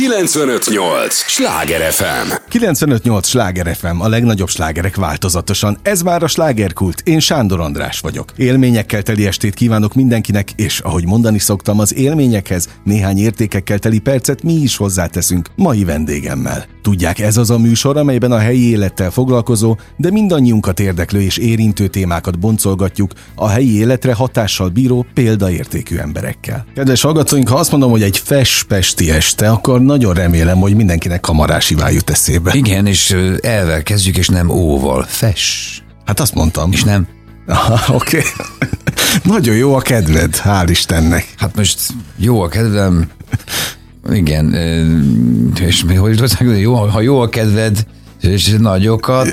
958! Sláger FM! 958 Sláger FM, a legnagyobb slágerek változatosan. Ez már a slágerkult. Én Sándor András vagyok. Élményekkel teli estét kívánok mindenkinek, és ahogy mondani szoktam, az élményekhez néhány értékekkel teli percet mi is hozzáteszünk mai vendégemmel. Tudják, ez az a műsor, amelyben a helyi élettel foglalkozó, de mindannyiunkat érdeklő és érintő témákat boncolgatjuk a helyi életre hatással bíró példaértékű emberekkel. Kedves hallgatóink, ha azt mondom, hogy egy fespesti este, akkor nagyon remélem, hogy mindenkinek kamarásivá jut eszébe. Igen, és elvel kezdjük, és nem óval. Fes. Hát azt mondtam. És nem. Oké. Nagyon jó a kedved, hál' Istennek. Hát most jó a kedvem. Igen. És mi, hogy jó, ha jó a kedved, és nagyokat.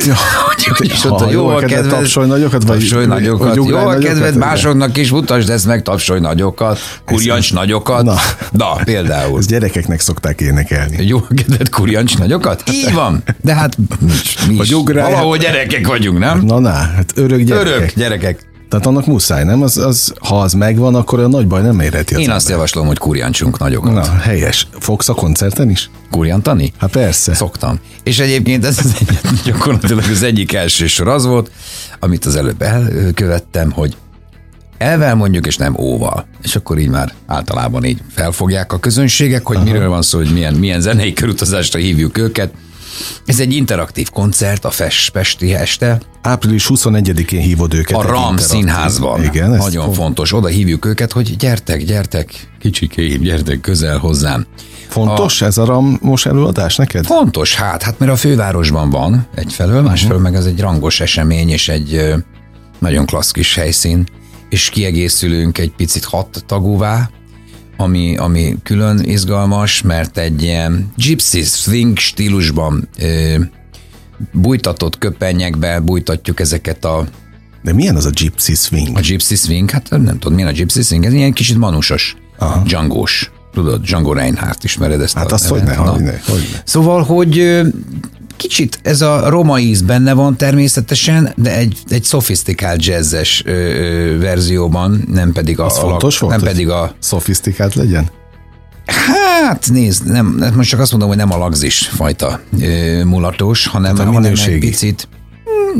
Is Ha ott a jó a kedved, tapsolj nagyokat, vagy- tapsolj vagy nagyokat. Jó a kedved, másoknak is mutasd ezt meg, tapsolj nagyokat, kurjancs nagyokat. Na. Na, például. Ezt gyerekeknek szokták énekelni. Jó a kedved, kurjancs nagyokat? Így van. De hát mi is, mi is. ugrálj. valahol gyerekek vagyunk, nem? Na, na, hát örök gyerekek. Örök gyerekek. Tehát annak muszáj, nem? Az, az, ha az megvan, akkor a nagy baj nem érheti az Én azt ember. javaslom, hogy kurjancsunk nagyokat. Na, helyes. Fogsz a koncerten is? Kurjantani? Hát persze. Szoktam. És egyébként ez az egy, gyakorlatilag az egyik első sor az volt, amit az előbb elkövettem, hogy elvel mondjuk, és nem óval. És akkor így már általában így felfogják a közönségek, hogy Aha. miről van szó, hogy milyen, milyen zenei körutazásra hívjuk őket. Ez egy interaktív koncert a Fes Pesti este, Április 21-én hívod őket. a RAM színházban. Igen, Nagyon fontos. Oda hívjuk őket, hogy gyertek, gyertek, kicsikéim, gyertek közel hozzám. Fontos ez a ramos előadás neked? Fontos, hát, hát mert a fővárosban van egyfelől, másfelől meg ez egy rangos esemény, és egy nagyon klassz kis helyszín, és kiegészülünk egy picit hat tagúvá, ami, ami külön izgalmas, mert egy ilyen gypsy swing stílusban ö, bújtatott köpenyekbe bújtatjuk ezeket a, De milyen az a gypsy swing? a gypsy swing, hát nem tudom, milyen a gypsy swing, ez ilyen kicsit manusos, Django-s. Tudod, Django Reinhardt, ismered ezt Hát a azt hogyne, Na. hogyne, hogyne. Szóval, hogy kicsit ez a roma íz benne van természetesen, de egy, egy szofisztikált jazzes ö, ö, verzióban, nem pedig a, Az a fontos volt? nem pedig a Szofisztikált legyen? Hát nézd, nem, most csak azt mondom, hogy nem a lagzis fajta ö, mulatos, hanem, Hát a hanem egy picit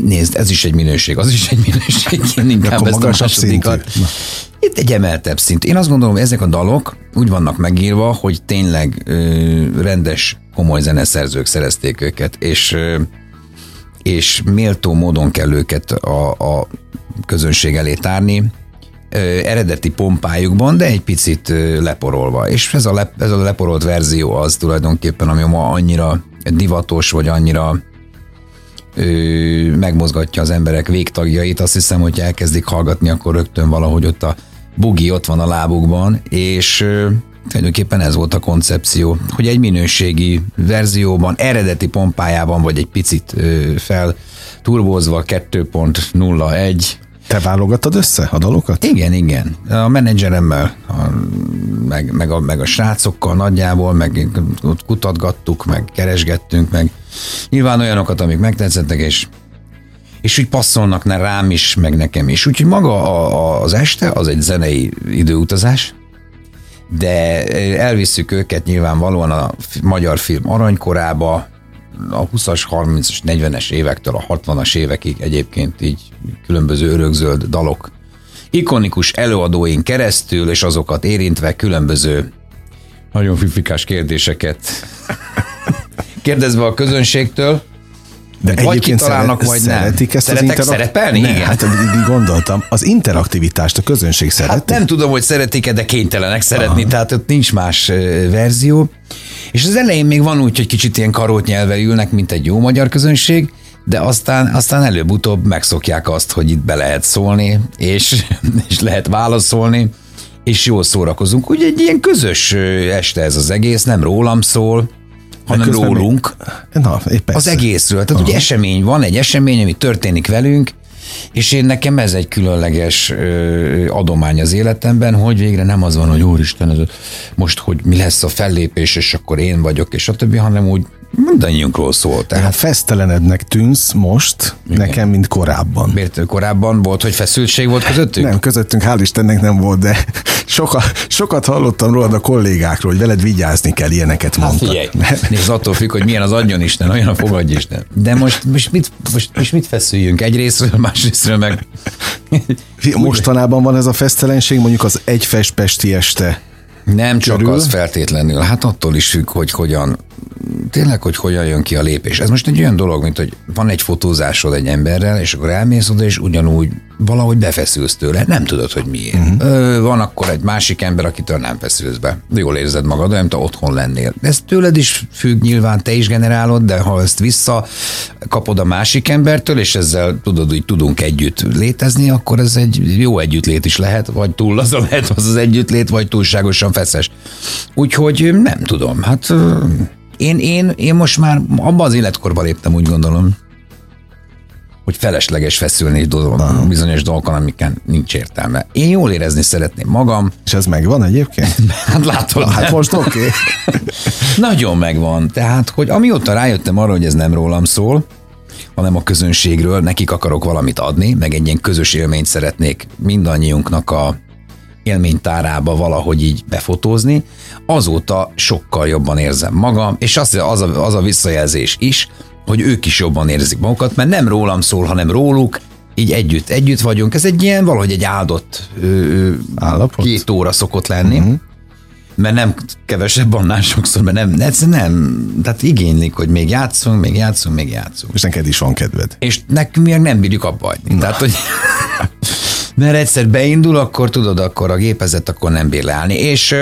Nézd, ez is egy minőség, az is egy minőség, én inkább ezt a másodikat. Itt egy emeltebb szint. Én azt gondolom, hogy ezek a dalok úgy vannak megírva, hogy tényleg ö, rendes, komoly zeneszerzők szerezték őket, és ö, és méltó módon kell őket a, a közönség elé tárni, ö, eredeti pompájukban, de egy picit ö, leporolva. És ez a, le, ez a leporolt verzió az tulajdonképpen, ami ma annyira divatos, vagy annyira megmozgatja az emberek végtagjait. Azt hiszem, hogy elkezdik hallgatni, akkor rögtön valahogy ott a bugi ott van a lábukban, és tulajdonképpen ez volt a koncepció, hogy egy minőségi verzióban, eredeti pompájában, vagy egy picit fel turbózva 2.01 Te válogattad össze a dalokat? igen, igen. A menedzseremmel, a, meg, meg, a, meg a srácokkal nagyjából, meg ott kutatgattuk, meg keresgettünk, meg nyilván olyanokat, amik megtetszettek, és és úgy passzolnak ne rám is, meg nekem is. Úgyhogy maga a, a, az este az egy zenei időutazás, de elvisszük őket nyilvánvalóan a magyar film aranykorába, a 20-as, 30-as, 40-es évektől a 60-as évekig egyébként így különböző örökzöld dalok ikonikus előadóink keresztül, és azokat érintve különböző nagyon fifikás kérdéseket kérdezve a közönségtől, De vagy kitalálnak, szeret- vagy nem. szeretik ezt Szeretek az interak- szerepelni? Ne, Igen. Hát így gondoltam. Az interaktivitást a közönség szereti? Hát nem tudom, hogy szeretik-e, de kénytelenek szeretni, Aha. tehát ott nincs más verzió. És az elején még van úgy, hogy kicsit ilyen karót nyelve ülnek, mint egy jó magyar közönség, de aztán, aztán előbb-utóbb megszokják azt, hogy itt be lehet szólni, és, és lehet válaszolni, és jól szórakozunk. Ugye egy ilyen közös este ez az egész, nem rólam szól, hanem közben még- rólunk. Na, épp Az egészről. Tehát ugye esemény van, egy esemény, ami történik velünk, és én nekem ez egy különleges ö, adomány az életemben, hogy végre nem az van, hogy úristen, ez most hogy mi lesz a fellépés, és akkor én vagyok, és a többi, hanem úgy mindannyiunkról szól. Tehát hát fesztelenednek tűnsz most, Igen. nekem, mint korábban. Miért korábban volt, hogy feszültség volt közöttünk? Nem, közöttünk hál' Istennek nem volt, de sokat, sokat hallottam rólad a kollégákról, hogy veled vigyázni kell, ilyeneket mondta. Hát figyelj, nézd, attól függ, hogy milyen az adjon Isten, olyan a fogadj Isten. De most, most, mit, most, most mit feszüljünk? Egyrésztről, másrésztről meg... Mostanában van ez a fesztelenség, mondjuk az egyfestpesti este nem csak körül. az feltétlenül, hát attól is függ, hogy hogyan tényleg, hogy hogyan jön ki a lépés. Ez most egy olyan dolog, mint hogy van egy fotózásod egy emberrel, és akkor elmész oda, és ugyanúgy valahogy befeszülsz tőle. Nem tudod, hogy miért. Uh-huh. Ö, van akkor egy másik ember, akitől nem feszülsz be. Jól érzed magad, olyan, mint otthon lennél. Ez tőled is függ, nyilván te is generálod, de ha ezt vissza kapod a másik embertől, és ezzel tudod, hogy tudunk együtt létezni, akkor ez egy jó együttlét is lehet, vagy túl az a lehet az az együttlét, vagy túlságosan feszes. Úgyhogy nem tudom, hát én, én, én most már abban az életkorban léptem, úgy gondolom, hogy felesleges feszülni dolog, bizonyos dolgokon, amiken nincs értelme. Én jól érezni szeretném magam. És ez megvan egyébként? hát látod. Na, hát most oké. Okay. Nagyon megvan. Tehát, hogy amióta rájöttem arra, hogy ez nem rólam szól, hanem a közönségről, nekik akarok valamit adni, meg egy ilyen közös élményt szeretnék mindannyiunknak a élménytárába valahogy így befotózni, azóta sokkal jobban érzem magam, és az, az, a, az a visszajelzés is, hogy ők is jobban érzik magukat, mert nem rólam szól, hanem róluk, így együtt, együtt vagyunk. Ez egy ilyen valahogy egy áldott ö, Állapot? két óra szokott lenni. Uh-huh. Mert nem kevesebb annál sokszor, mert nem, ez nem, tehát igénylik, hogy még játszunk, még játszunk, még játszunk. És neked is van kedved. És nekünk még nem bírjuk abba hagyni. Tehát, hogy mert egyszer beindul, akkor tudod, akkor a gépezet akkor nem bír leállni. És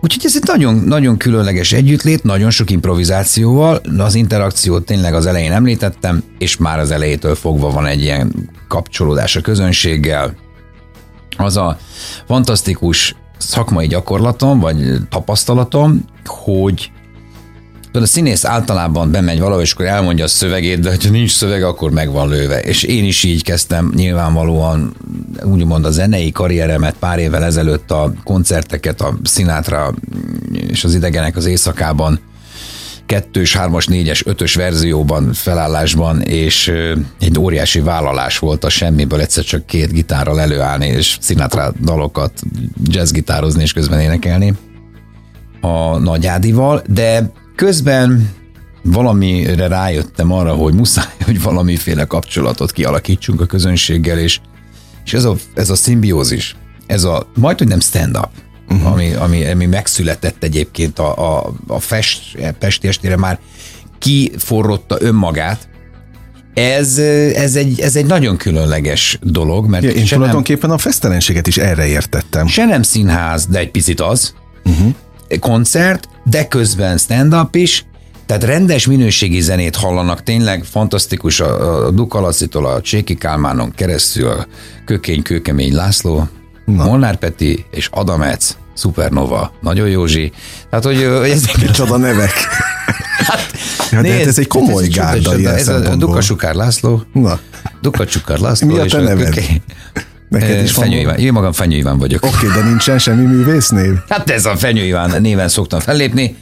Úgyhogy ez egy nagyon, nagyon különleges együttlét, nagyon sok improvizációval, az interakciót tényleg az elején említettem, és már az elejétől fogva van egy ilyen kapcsolódás a közönséggel. Az a fantasztikus szakmai gyakorlatom, vagy tapasztalatom, hogy Tudod, a színész általában bemegy valahol, és akkor elmondja a szövegét, de ha nincs szövege, akkor meg van lőve. És én is így kezdtem nyilvánvalóan úgymond a zenei karrieremet pár évvel ezelőtt a koncerteket, a Sinatra és az idegenek az éjszakában kettős, hármas, négyes, ötös verzióban, felállásban, és egy óriási vállalás volt a semmiből egyszer csak két gitárral előállni, és Sinatra dalokat jazzgitározni és közben énekelni a nagyádival, de Közben valamire rájöttem arra, hogy muszáj, hogy valamiféle kapcsolatot kialakítsunk a közönséggel, és, és ez, a, ez a szimbiózis, ez a majd, hogy nem stand-up, uh-huh. ami, ami, ami megszületett egyébként a, a, a fest, Pesti estére már kiforrotta önmagát, ez, ez, egy, ez egy nagyon különleges dolog, mert ja, én tulajdonképpen nem, a fesztelenséget is erre értettem. Se nem színház, de egy picit az. Uh-huh koncert, de közben stand-up is, tehát rendes minőségi zenét hallanak, tényleg fantasztikus a, a Dukalacitól, a Cséki Kálmánon keresztül, a Kökény Kőkemény László, Na. Molnár Peti és Adamec, Supernova, Nagyon Józsi. Tehát, hogy, ezek... Micsoda nevek. Hát, ja, nézd, hát ez egy komoly gárda Ez a Dukasukár László. Na. Dukasukár László. Mi a te neved? Neked is Fenyő Iván. Én magam Fenyő Iván vagyok. Oké, okay, de nincsen semmi művésznév? Hát ez a Fenyő Iván néven szoktam fellépni,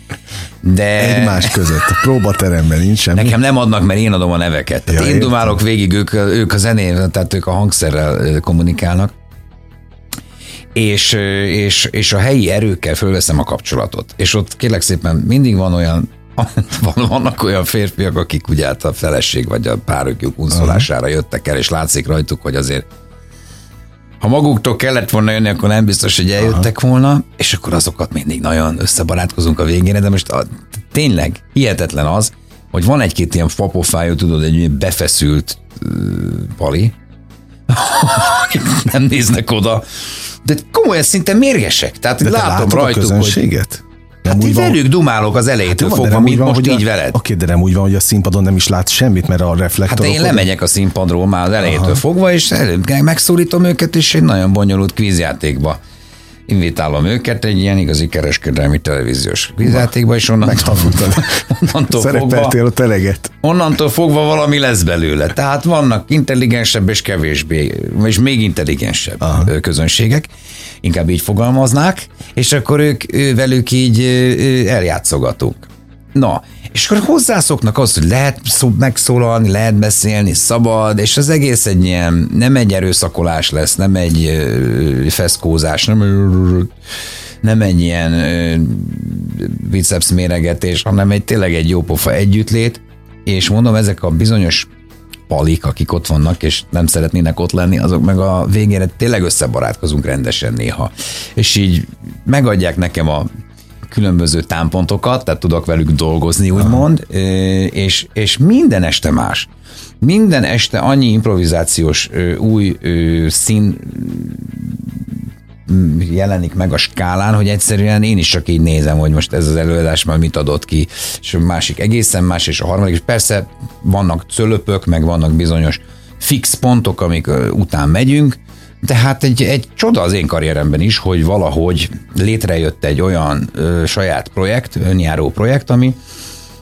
de... Egymás között, a próbateremben nincs semmi. Nekem nem adnak, mert én adom a neveket. Tehát ja, én dumálok végig, ők, ők a zenén, tehát ők a hangszerrel kommunikálnak. És, és, és a helyi erőkkel fölveszem a kapcsolatot. És ott kérlek szépen mindig van olyan vannak olyan férfiak, akik ugye hát a feleség vagy a párjuk unszolására jöttek el, és látszik rajtuk, hogy azért ha maguktól kellett volna jönni, akkor nem biztos, hogy eljöttek Aha. volna, és akkor azokat mindig nagyon összebarátkozunk a végére, de most a, tényleg hihetetlen az, hogy van egy-két ilyen fapofájú, tudod, egy befeszült uh, pali, nem néznek oda, de komolyan szinte mérgesek. Tehát de látom rajtuk, a hogy... Nem hát úgy van, velük dumálok az elejétől hát, fogva, mint van, most így a, veled. Oké, de nem úgy van, hogy a színpadon nem is lát semmit, mert a reflektorok... Hát én lemegyek a színpadról már az elejétől Aha. fogva, és előbb megszólítom őket, és egy nagyon bonyolult kvízjátékba invitálom őket egy ilyen igazi kereskedelmi televíziós kvízjátékba, és onnantól, onnantól fogva, a teleget. onnantól fogva valami lesz belőle. Tehát vannak intelligensebb és kevésbé, és még intelligensebb Aha. közönségek, inkább így fogalmaznák, és akkor ők, velük így eljátszogatunk. Na, és akkor hozzászoknak az, hogy lehet szó, megszólalni, lehet beszélni, szabad, és az egész egy ilyen, nem egy erőszakolás lesz, nem egy ö, feszkózás, nem, nem egy ilyen ö, biceps méregetés, hanem egy tényleg egy jópofa együttlét, és mondom, ezek a bizonyos palik, akik ott vannak, és nem szeretnének ott lenni, azok meg a végére tényleg összebarátkozunk rendesen néha. És így megadják nekem a különböző támpontokat, tehát tudok velük dolgozni, úgymond, és, és minden este más. Minden este annyi improvizációs új szín jelenik meg a skálán, hogy egyszerűen én is csak így nézem, hogy most ez az előadás már mit adott ki, és a másik egészen más, és a harmadik, és persze vannak cölöpök, meg vannak bizonyos fix pontok, amik után megyünk, tehát egy, egy csoda az én karrieremben is, hogy valahogy létrejött egy olyan ö, saját projekt, önjáró projekt, ami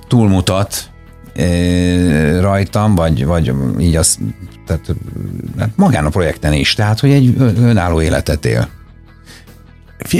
túlmutat ö, rajtam, vagy, vagy így az, tehát hát magán a projekten is, tehát hogy egy önálló életet él.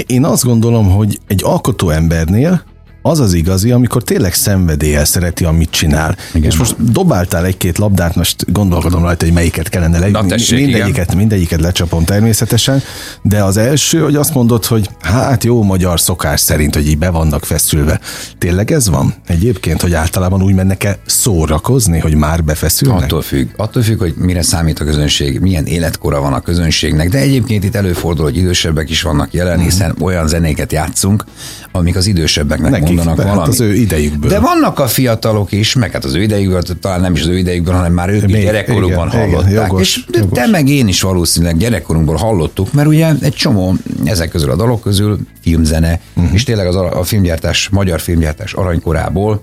Én azt gondolom, hogy egy alkotó embernél az az igazi, amikor tényleg szenvedéllyel szereti, amit csinál. Igen. És most dobáltál egy-két labdát, most gondolkodom rajta, hogy melyiket kellene le. Na, tessék, mindegyiket, igen. mindegyiket lecsapom természetesen, de az első, hogy azt mondod, hogy hát jó magyar szokás szerint, hogy így be vannak feszülve. Tényleg ez van? Egyébként, hogy általában úgy mennek el szórakozni, hogy már befeszülnek? Attól függ. Attól függ, hogy mire számít a közönség, milyen életkora van a közönségnek, de egyébként itt előfordul, hogy idősebbek is vannak jelen, mm. hiszen olyan zenéket játszunk, amik az idősebbeknek Nekik, mondanak be, valamit. Hát az ő idejükből. De vannak a fiatalok is, meg hát az ő idejükből, talán nem is az ő idejükből, hanem már ők Még, gyerekkorukban igen, hallották. Igen, jogos, és jogos. te meg én is valószínűleg gyerekkorunkból hallottuk, mert ugye egy csomó ezek közül a dalok közül filmzene, uh-huh. és tényleg az a filmgyártás, magyar filmgyártás aranykorából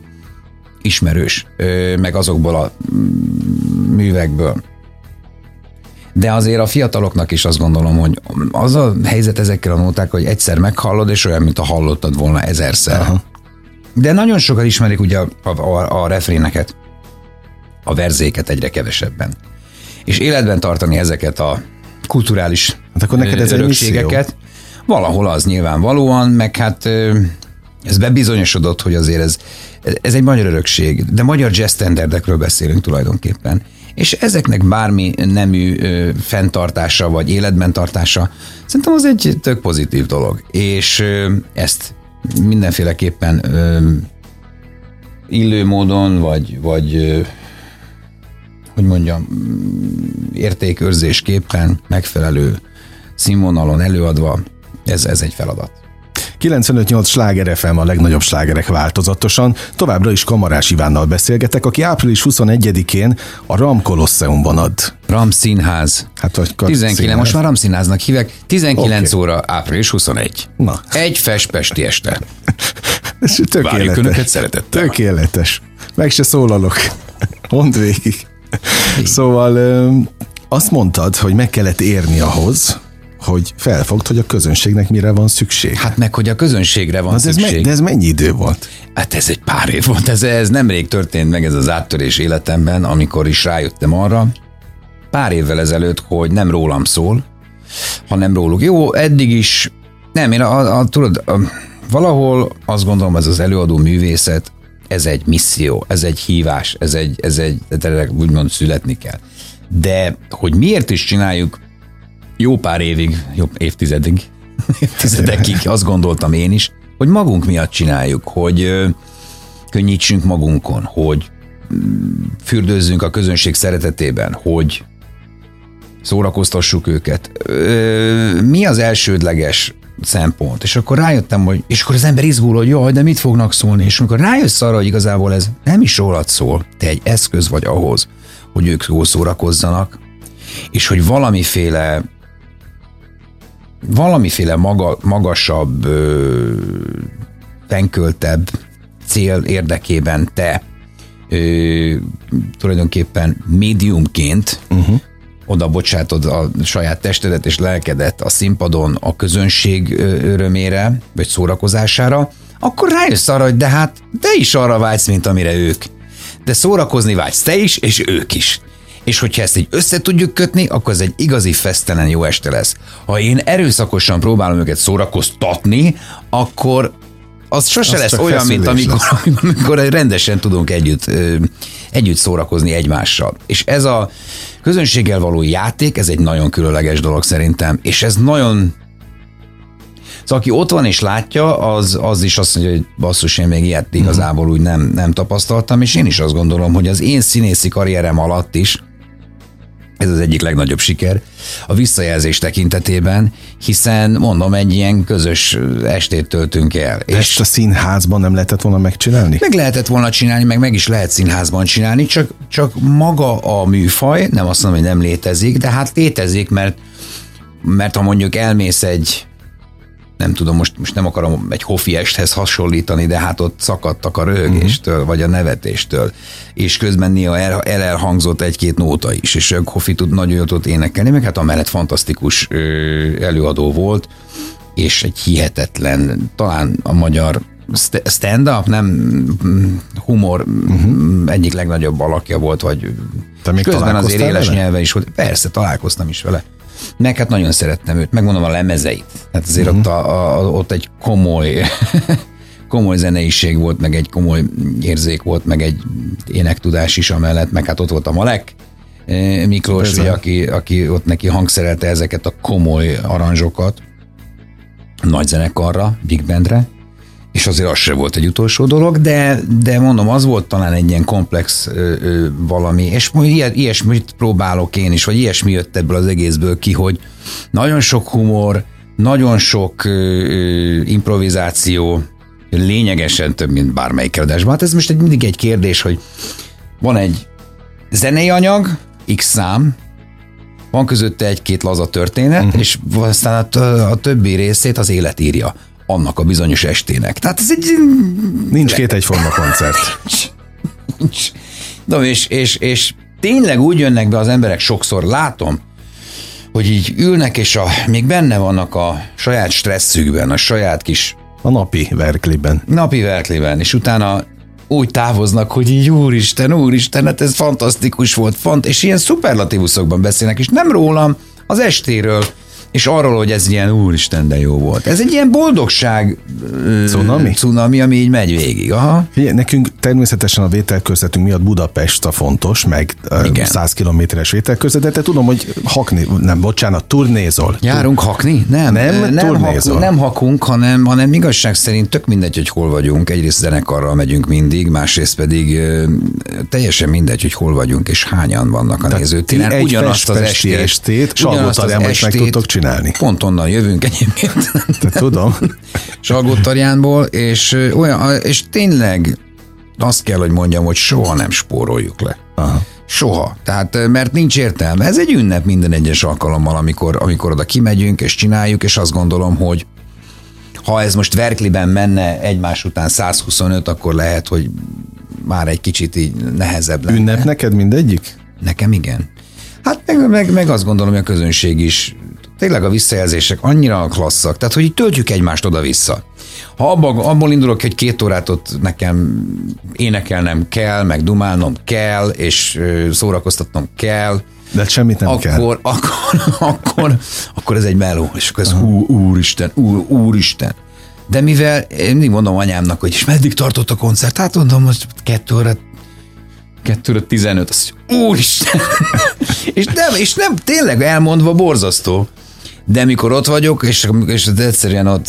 ismerős, meg azokból a művekből. De azért a fiataloknak is azt gondolom, hogy az a helyzet ezekkel a nótákkal, hogy egyszer meghallod, és olyan, mint a hallottad volna ezerszer. Aha. De nagyon sokan ismerik ugye a, a, a, refréneket, a verzéket egyre kevesebben. És életben tartani ezeket a kulturális hát akkor neked ez örökségeket, valahol az nyilvánvalóan, meg hát ez bebizonyosodott, hogy azért ez, ez egy magyar örökség, de magyar jazz standardekről beszélünk tulajdonképpen és ezeknek bármi nemű ö, fenntartása vagy életben tartása, szerintem az egy tök pozitív dolog. És ö, ezt mindenféleképpen ö, illő módon, vagy, vagy ö, hogy mondjam, értékőrzésképpen megfelelő színvonalon előadva, ez, ez egy feladat. 958 sláger FM a legnagyobb slágerek változatosan. Továbbra is Kamarás Ivánnal beszélgetek, aki április 21-én a Ram Kolosseumban ad. Ram Színház. Hát, vagy 19, színház. most már Ram Színháznak hívek. 19 okay. óra, április 21. Na. Egy festpesti este. Ez tökéletes. Várjuk Önöket szeretettel. Tökéletes. Meg se szólalok. Mondd végig. Szóval azt mondtad, hogy meg kellett érni ahhoz, hogy felfogd, hogy a közönségnek mire van szükség. Hát meg, hogy a közönségre van de szükség. Ez me, de ez mennyi idő volt? Hát ez egy pár év volt, ez, ez nemrég történt meg ez az áttörés életemben, amikor is rájöttem arra, pár évvel ezelőtt, hogy nem rólam szól, hanem róluk. Jó, eddig is, nem, én a, a, tudod, a, valahol azt gondolom, ez az előadó művészet, ez egy misszió, ez egy hívás, ez egy, ez egy, úgymond születni kell. De hogy miért is csináljuk jó pár évig, jó évtizedig, évtizedekig azt gondoltam én is, hogy magunk miatt csináljuk, hogy könnyítsünk magunkon, hogy mm, fürdőzzünk a közönség szeretetében, hogy szórakoztassuk őket. Mi az elsődleges szempont? És akkor rájöttem, hogy és akkor az ember izgul, hogy jaj, de mit fognak szólni? És amikor rájössz arra, hogy igazából ez nem is rólad szól, te egy eszköz vagy ahhoz, hogy ők jól szórakozzanak, és hogy valamiféle valamiféle maga, magasabb, ö, fenköltebb cél érdekében te ö, tulajdonképpen médiumként uh-huh. oda bocsátod a saját testedet és lelkedet a színpadon a közönség örömére, vagy szórakozására, akkor rájössz arra, hogy de hát te is arra vágysz, mint amire ők. De szórakozni vágysz te is, és ők is és hogyha ezt így össze tudjuk kötni, akkor ez egy igazi fesztelen jó este lesz. Ha én erőszakosan próbálom őket szórakoztatni, akkor az sose Az lesz olyan, mint amikor, amikor rendesen tudunk együtt, együtt szórakozni egymással. És ez a közönséggel való játék, ez egy nagyon különleges dolog szerintem, és ez nagyon Szóval aki ott van és látja, az, az is azt mondja, hogy basszus, én még ilyet igazából úgy nem, nem tapasztaltam, és én is azt gondolom, hogy az én színészi karrierem alatt is ez az egyik legnagyobb siker a visszajelzés tekintetében, hiszen mondom, egy ilyen közös estét töltünk el. De ezt a színházban nem lehetett volna megcsinálni? Meg lehetett volna csinálni, meg meg is lehet színházban csinálni, csak, csak maga a műfaj, nem azt mondom, hogy nem létezik, de hát létezik, mert, mert ha mondjuk elmész egy nem tudom, most, most nem akarom egy hofi esthez hasonlítani, de hát ott szakadtak a röhögéstől, uh-huh. vagy a nevetéstől, és közben néha el, el elhangzott egy-két nóta is, és hofi tud nagyon jól tudott énekelni, meg hát amellett fantasztikus előadó volt, és egy hihetetlen, talán a magyar st- stand-up, nem humor uh-huh. egyik legnagyobb alakja volt, vagy Te még közben azért éles vele? nyelve is volt. Persze, találkoztam is vele. Meg hát nagyon szerettem őt, megmondom a lemezeit. Hát azért uh-huh. ott, a, a, ott egy komoly komoly zeneiség volt, meg egy komoly érzék volt, meg egy énektudás is amellett, meg hát ott volt a Malek eh, Miklós, ugye, aki, aki ott neki hangszerelte ezeket a komoly aranzsokat nagy zenekarra, big bandre, és azért az se volt egy utolsó dolog, de, de mondom, az volt talán egy ilyen komplex ö, ö, valami, és ilyet, ilyesmit próbálok én is, vagy ilyesmi jött ebből az egészből ki, hogy nagyon sok humor, nagyon sok ö, ö, improvizáció, lényegesen több, mint bármelyik adásban. Hát ez most egy, mindig egy kérdés, hogy van egy zenei anyag, x szám, van közötte egy-két laza történet, uh-huh. és aztán a, a többi részét az élet írja annak a bizonyos estének. Tehát ez egy... Nincs két egyforma koncert. Na, és, és, és tényleg úgy jönnek be az emberek, sokszor látom, hogy így ülnek, és a, még benne vannak a saját stresszükben, a saját kis A napi verkliben. napi verkliben, és utána úgy távoznak, hogy így úristen, úristen, hát ez fantasztikus volt, fant, és ilyen szuperlatívuszokban beszélnek, és nem rólam, az estéről, és arról, hogy ez ilyen úristen, de jó volt. Ez egy ilyen boldogság Cunami? cunami, ami így megy végig. Aha. Figyelj, nekünk természetesen a vételközletünk miatt Budapest a fontos, meg Igen. 100 kilométeres vételközlet, de tudom, hogy hakni, nem, bocsánat, turnézol. Járunk hakni? Nem, Nem, nem, hakunk, nem hakunk, hanem, hanem igazság szerint tök mindegy, hogy hol vagyunk. Egyrészt zenekarral megyünk mindig, másrészt pedig teljesen mindegy, hogy hol vagyunk, és hányan vannak a nézőtéren. Ugyanazt az estét, estét ugyanazt az estét csinálni. Pont onnan jövünk egyébként. Te tudom. Salgótarjánból, és, ö, olyan, és tényleg azt kell, hogy mondjam, hogy soha nem spóroljuk le. Aha. Soha. Tehát, mert nincs értelme. Ez egy ünnep minden egyes alkalommal, amikor, amikor oda kimegyünk és csináljuk, és azt gondolom, hogy ha ez most Verkliben menne egymás után 125, akkor lehet, hogy már egy kicsit így nehezebb lenne. Ünnep neked mindegyik? Nekem igen. Hát meg, meg, meg azt gondolom, hogy a közönség is tényleg a visszajelzések annyira klasszak, tehát hogy így töltjük egymást oda-vissza. Ha abba, abból indulok, hogy két órát ott nekem énekelnem kell, meg dumálnom kell, és szórakoztatnom kell, De semmit nem kell. akkor, akkor, akkor, akkor ez egy meló, és akkor ez hú, úristen, úr, úristen. De mivel én mindig mondom anyámnak, hogy és meddig tartott a koncert, hát mondom, hogy kettő óra 2 óra 15, azt mondja, úristen! és, nem, és nem, tényleg elmondva borzasztó. De mikor ott vagyok, és, és egyszerűen ott,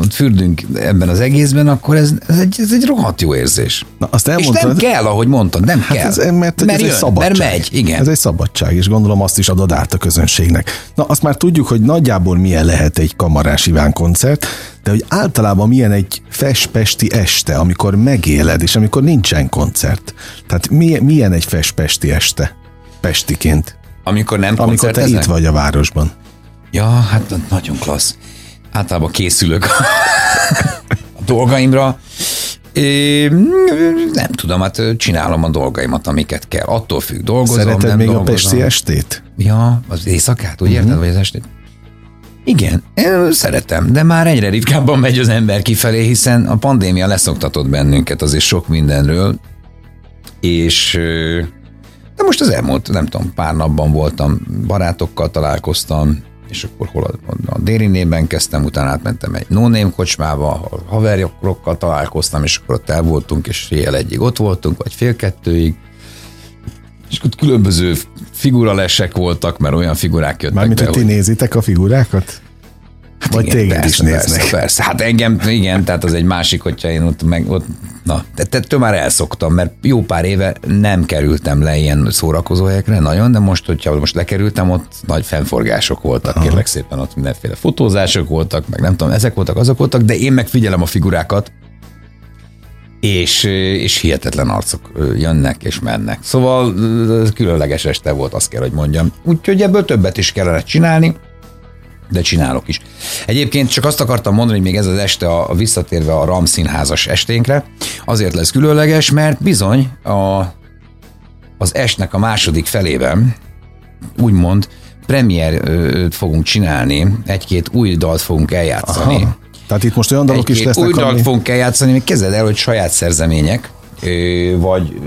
ott fürdünk ebben az egészben, akkor ez, ez, egy, ez egy rohadt jó érzés. Na, azt és elmondtad. nem kell, ahogy mondtad, nem Hát kell. ez, mert, mert, ez egy jön, szabadság. mert megy, igen. Ez egy szabadság, és gondolom azt is adod át a közönségnek. Na, azt már tudjuk, hogy nagyjából milyen lehet egy kamarás Iván koncert, de hogy általában milyen egy fespesti este, amikor megéled, és amikor nincsen koncert. Tehát milyen, milyen egy fespesti este? Pestiként. Amikor nem Amikor te itt vagy a városban. Ja, hát nagyon klassz. Általában készülök a dolgaimra. É, nem tudom, hát csinálom a dolgaimat, amiket kell. Attól függ, dolgozom, Szereted nem még dolgozom. a pesti estét? Ja, az éjszakát, úgy érted, vagy az estét? Igen, én szeretem, de már egyre ritkábban megy az ember kifelé, hiszen a pandémia leszoktatott bennünket azért sok mindenről, és de most az elmúlt, nem tudom, pár napban voltam, barátokkal találkoztam, és akkor hol a, a Dérinében kezdtem, utána átmentem egy no kocsmába, ahol haverjokkal találkoztam, és akkor ott el voltunk, és fél egyig ott voltunk, vagy fél kettőig, és ott különböző figuralesek voltak, mert olyan figurák jöttek Mármint, be, hogy ti nézitek a figurákat? Hát Vagy igen, téged persze, is néznek? Persze, persze, hát engem, igen, tehát az egy másik, hogyha én ott meg, ott, na, ettől már elszoktam, mert jó pár éve nem kerültem le ilyen szórakozó helyekre, nagyon, de most, hogyha most lekerültem, ott nagy fennforgások voltak, Aha. kérlek szépen, ott mindenféle fotózások voltak, meg nem tudom, ezek voltak, azok voltak, de én megfigyelem a figurákat, és, és hihetetlen arcok jönnek és mennek. Szóval különleges este volt, azt kell, hogy mondjam. Úgyhogy ebből többet is kellene csinálni, de csinálok is. Egyébként csak azt akartam mondani, hogy még ez az este a, a visszatérve a Ram színházas esténkre, azért lesz különleges, mert bizony a, az estnek a második felében, úgymond, premier fogunk csinálni, egy-két új dalt fogunk eljátszani. Aha. Tehát itt most olyan dalok is lesznek, új dalt ami... fogunk eljátszani, még kezded el, hogy saját szerzemények, vagy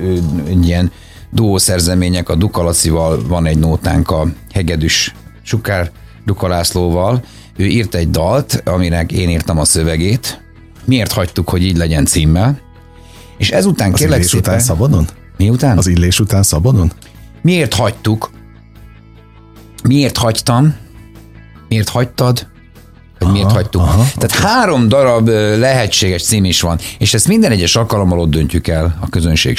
ilyen duó szerzemények, a Dukalacival van egy nótánk, a Hegedűs Sukár Duka Lászlóval. Ő írt egy dalt, aminek én írtam a szövegét. Miért hagytuk, hogy így legyen címmel? És ezután Az kérlek szépen... után szabadon? Miután? Az illés után szabadon? Miért hagytuk? Miért hagytam? Miért hagytad? Hogy aha, miért hagytuk? Aha, Tehát okay. három darab lehetséges cím is van, és ezt minden egyes alkalommal ott döntjük el a közönség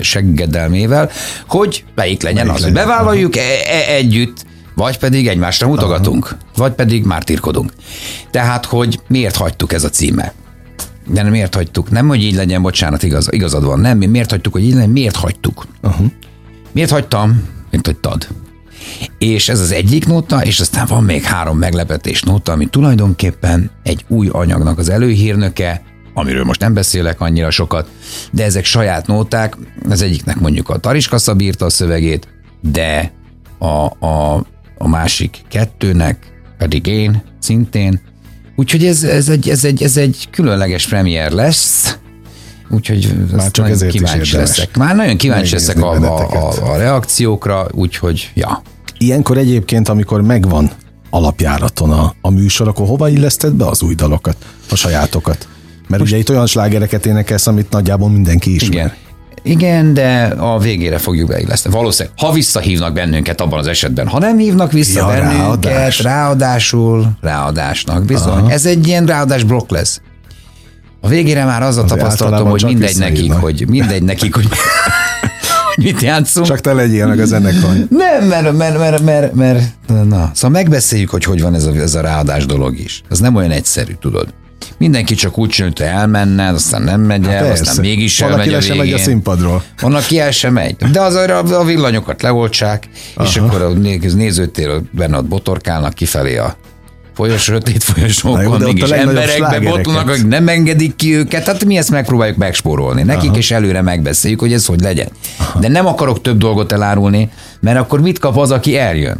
seggedelmével, hogy melyik legyen melyik az, legyen? bevállaljuk e- e- együtt, vagy pedig egymásra mutogatunk, Aha. vagy pedig mártírkodunk. Tehát, hogy miért hagytuk ez a címe? De nem miért hagytuk? Nem, hogy így legyen, bocsánat, igaz, igazad van. Nem, miért hagytuk, hogy így legyen, miért hagytuk? Uh-huh. Miért hagytam? Miért hagytad? És ez az egyik nóta, és aztán van még három meglepetés nóta, ami tulajdonképpen egy új anyagnak az előhírnöke, amiről most nem beszélek annyira sokat, de ezek saját nóták, az egyiknek mondjuk a Tariska bírta a szövegét, de a, a a másik kettőnek pedig én szintén. Úgyhogy ez, ez, egy, ez, egy, ez egy különleges premier lesz, úgyhogy Már csak ezért kíváncsi leszek. Már nagyon kíváncsi leszek a, a, a, a reakciókra, úgyhogy ja. Ilyenkor egyébként, amikor megvan alapjáraton a, a műsor, akkor hova illeszted be az új dalokat, a sajátokat? Mert Most... ugye itt olyan slágereket énekelsz, amit nagyjából mindenki ismer. Igen. Igen, de a végére fogjuk beilleszteni. Valószínűleg, ha visszahívnak bennünket abban az esetben, ha nem hívnak vissza ja, bennünket, ráadás. ráadásul ráadásnak bizony. Aha. Ez egy ilyen ráadás blokk lesz. A végére már az a tapasztalatom, hogy mindegy nekik, hogy mindegy nekik, hogy mit játszunk. Csak te legyél meg a zenekar. Nem, mert, mert, mert, mert, mert, na. Szóval megbeszéljük, hogy hogy van ez a, ez a ráadás dolog is. Ez nem olyan egyszerű, tudod. Mindenki csak úgy csinál, hogy elmenne, aztán nem megy el, hát aztán mégis Van, elmegy a sem megy a színpadról. Van, aki el sem megy. De az a villanyokat leoltsák, Aha. és akkor a nézőtér benne ott botorkálnak kifelé a folyos, sötét folyosókon, mégis emberekbe botulnak, akik nem engedik ki őket, hát mi ezt megpróbáljuk megspórolni nekik, Aha. és előre megbeszéljük, hogy ez hogy legyen. Aha. De nem akarok több dolgot elárulni, mert akkor mit kap az, aki eljön?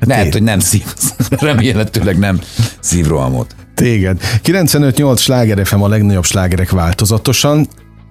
Hát Lehet, hogy nem szív, remélhetőleg nem szívrohamot. Téged. 95-8 sláger FM a legnagyobb slágerek változatosan.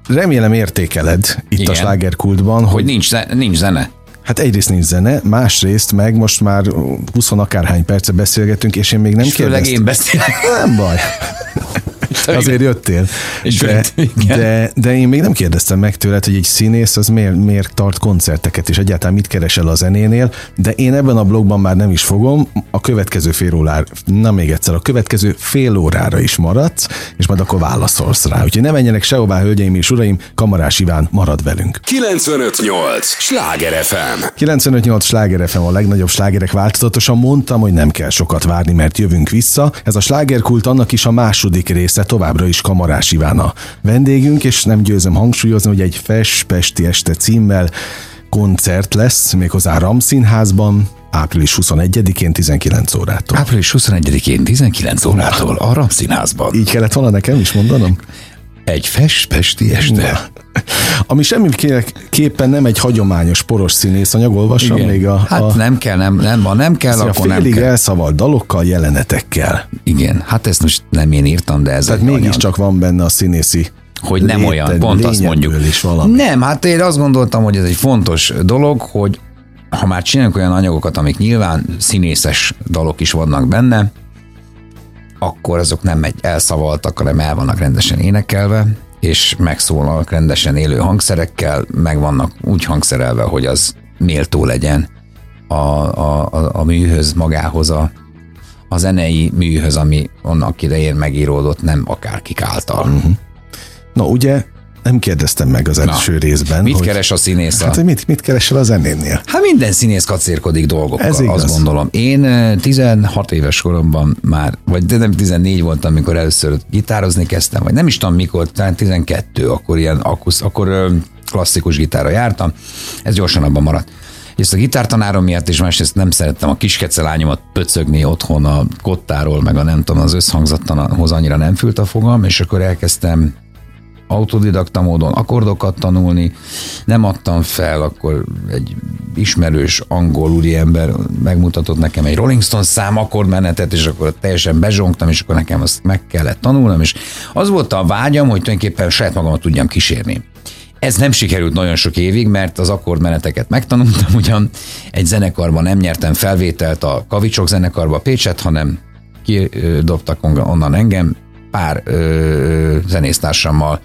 Remélem értékeled itt Igen. a slágerkultban. Hogy, hogy nincs, nincs zene. Hát egyrészt nincs zene, másrészt meg most már 20 akárhány perce beszélgetünk, és én még nem kérdeztem. én beszélek. Nem baj. Azért jöttél. És de, de, de, én még nem kérdeztem meg tőled, hogy egy színész az miért, miért tart koncerteket, és egyáltalán mit keresel a zenénél, de én ebben a blogban már nem is fogom, a következő fél órára, na még egyszer, a következő fél órára is maradsz, és majd akkor válaszolsz rá. Úgyhogy ne menjenek sehová, hölgyeim és uraim, Kamarás Iván marad velünk. 958! Sláger FM! 958 Sláger FM a legnagyobb slágerek változatosan mondtam, hogy nem kell sokat várni, mert jövünk vissza. Ez a slágerkult annak is a második része, továbbra is Kamarás Iván a vendégünk, és nem győzöm hangsúlyozni, hogy egy Fes-Pesti este címmel koncert lesz, méghozzá Ramszínházban, április 21-én 19 órától. Április 21-én 19 órától a Ramszínházban. Így kellett volna nekem is mondanom? Egy fest-pesti este. Na. Ami semmiképpen nem egy hagyományos poros színészanyag, olvasom Igen. még a... Hát a, nem kell, nem, nem, ha nem kell, akkor nem kell. elszavalt dalokkal, jelenetekkel. Igen, hát ezt most nem én írtam, de ez Tehát mégiscsak van benne a színészi hogy nem olyan, pont azt mondjuk. Is valami. Nem, hát én azt gondoltam, hogy ez egy fontos dolog, hogy ha már csinálunk olyan anyagokat, amik nyilván színészes dalok is vannak benne, akkor azok nem egy elszavaltak, hanem el vannak rendesen énekelve, és megszólalnak rendesen élő hangszerekkel, meg vannak úgy hangszerelve, hogy az méltó legyen a, a, a, a műhöz, magához, a, a zenei műhöz, ami annak idején megíródott, nem akárkik által. Uh-huh. Na ugye nem kérdeztem meg az első Na, részben. Mit hogy, keres a színész? Hát, hogy mit, mit keresel a zenénél? Hát minden színész kacérkodik dolgokkal, Ez igaz. azt gondolom. Én 16 éves koromban már, vagy de nem 14 voltam, amikor először gitározni kezdtem, vagy nem is tudom mikor, talán 12, akkor ilyen akusz, akkor klasszikus gitára jártam. Ez gyorsan abban maradt. És a gitártanárom miatt is másrészt nem szerettem a kiskecelányomat pöcögni otthon a kottáról, meg a nem tudom, az összhangzattanhoz annyira nem fült a fogam, és akkor elkezdtem autodidakta módon akkordokat tanulni, nem adtam fel, akkor egy ismerős angol úriember megmutatott nekem egy Rolling Stones szám akkordmenetet, és akkor teljesen bezsongtam, és akkor nekem azt meg kellett tanulnom, és az volt a vágyam, hogy tulajdonképpen saját magamat tudjam kísérni. Ez nem sikerült nagyon sok évig, mert az akkordmeneteket megtanultam, ugyan egy zenekarban nem nyertem felvételt a Kavicsok zenekarba Pécset, hanem kidobtak onnan engem, pár ö, zenésztársammal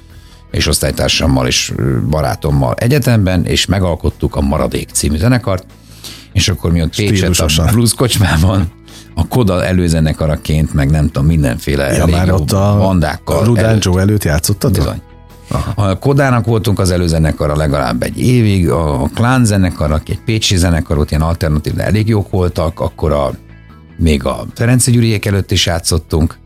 és osztálytársammal és barátommal egyetemben, és megalkottuk a Maradék című zenekart, és akkor mi ott Pécset a blues kocsmában a Koda előzenekaraként, meg nem tudom, mindenféle ja, már ott a bandákkal. A Rudán Joe előtt játszottad? Bizony. Aha. A Kodának voltunk az előzenekara legalább egy évig, a Klán zenekar, aki egy pécsi zenekar, ott ilyen alternatív, de elég jók voltak, akkor a, még a Ferenci Gyuriék előtt is játszottunk,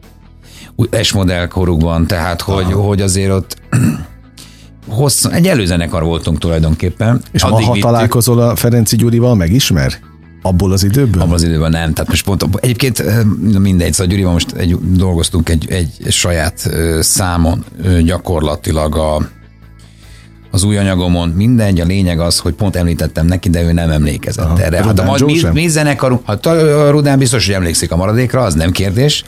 S modell korukban, tehát hogy, hogy azért ott hosszú, egy előzenekar voltunk tulajdonképpen. És Addig ha találkozol a Ferenci Gyurival, megismer? Abból az időből? Abból az időben nem. Tehát most pont, egyébként eh, mindegy, szóval Gyurival most egy, dolgoztunk egy, egy saját számon gyakorlatilag a, az új anyagomon mindegy, a lényeg az, hogy pont említettem neki, de ő nem emlékezett Aha. erre. Hát a, mi, mi zenekarunk, hát a Rudán biztos, hogy emlékszik a maradékra, az nem kérdés,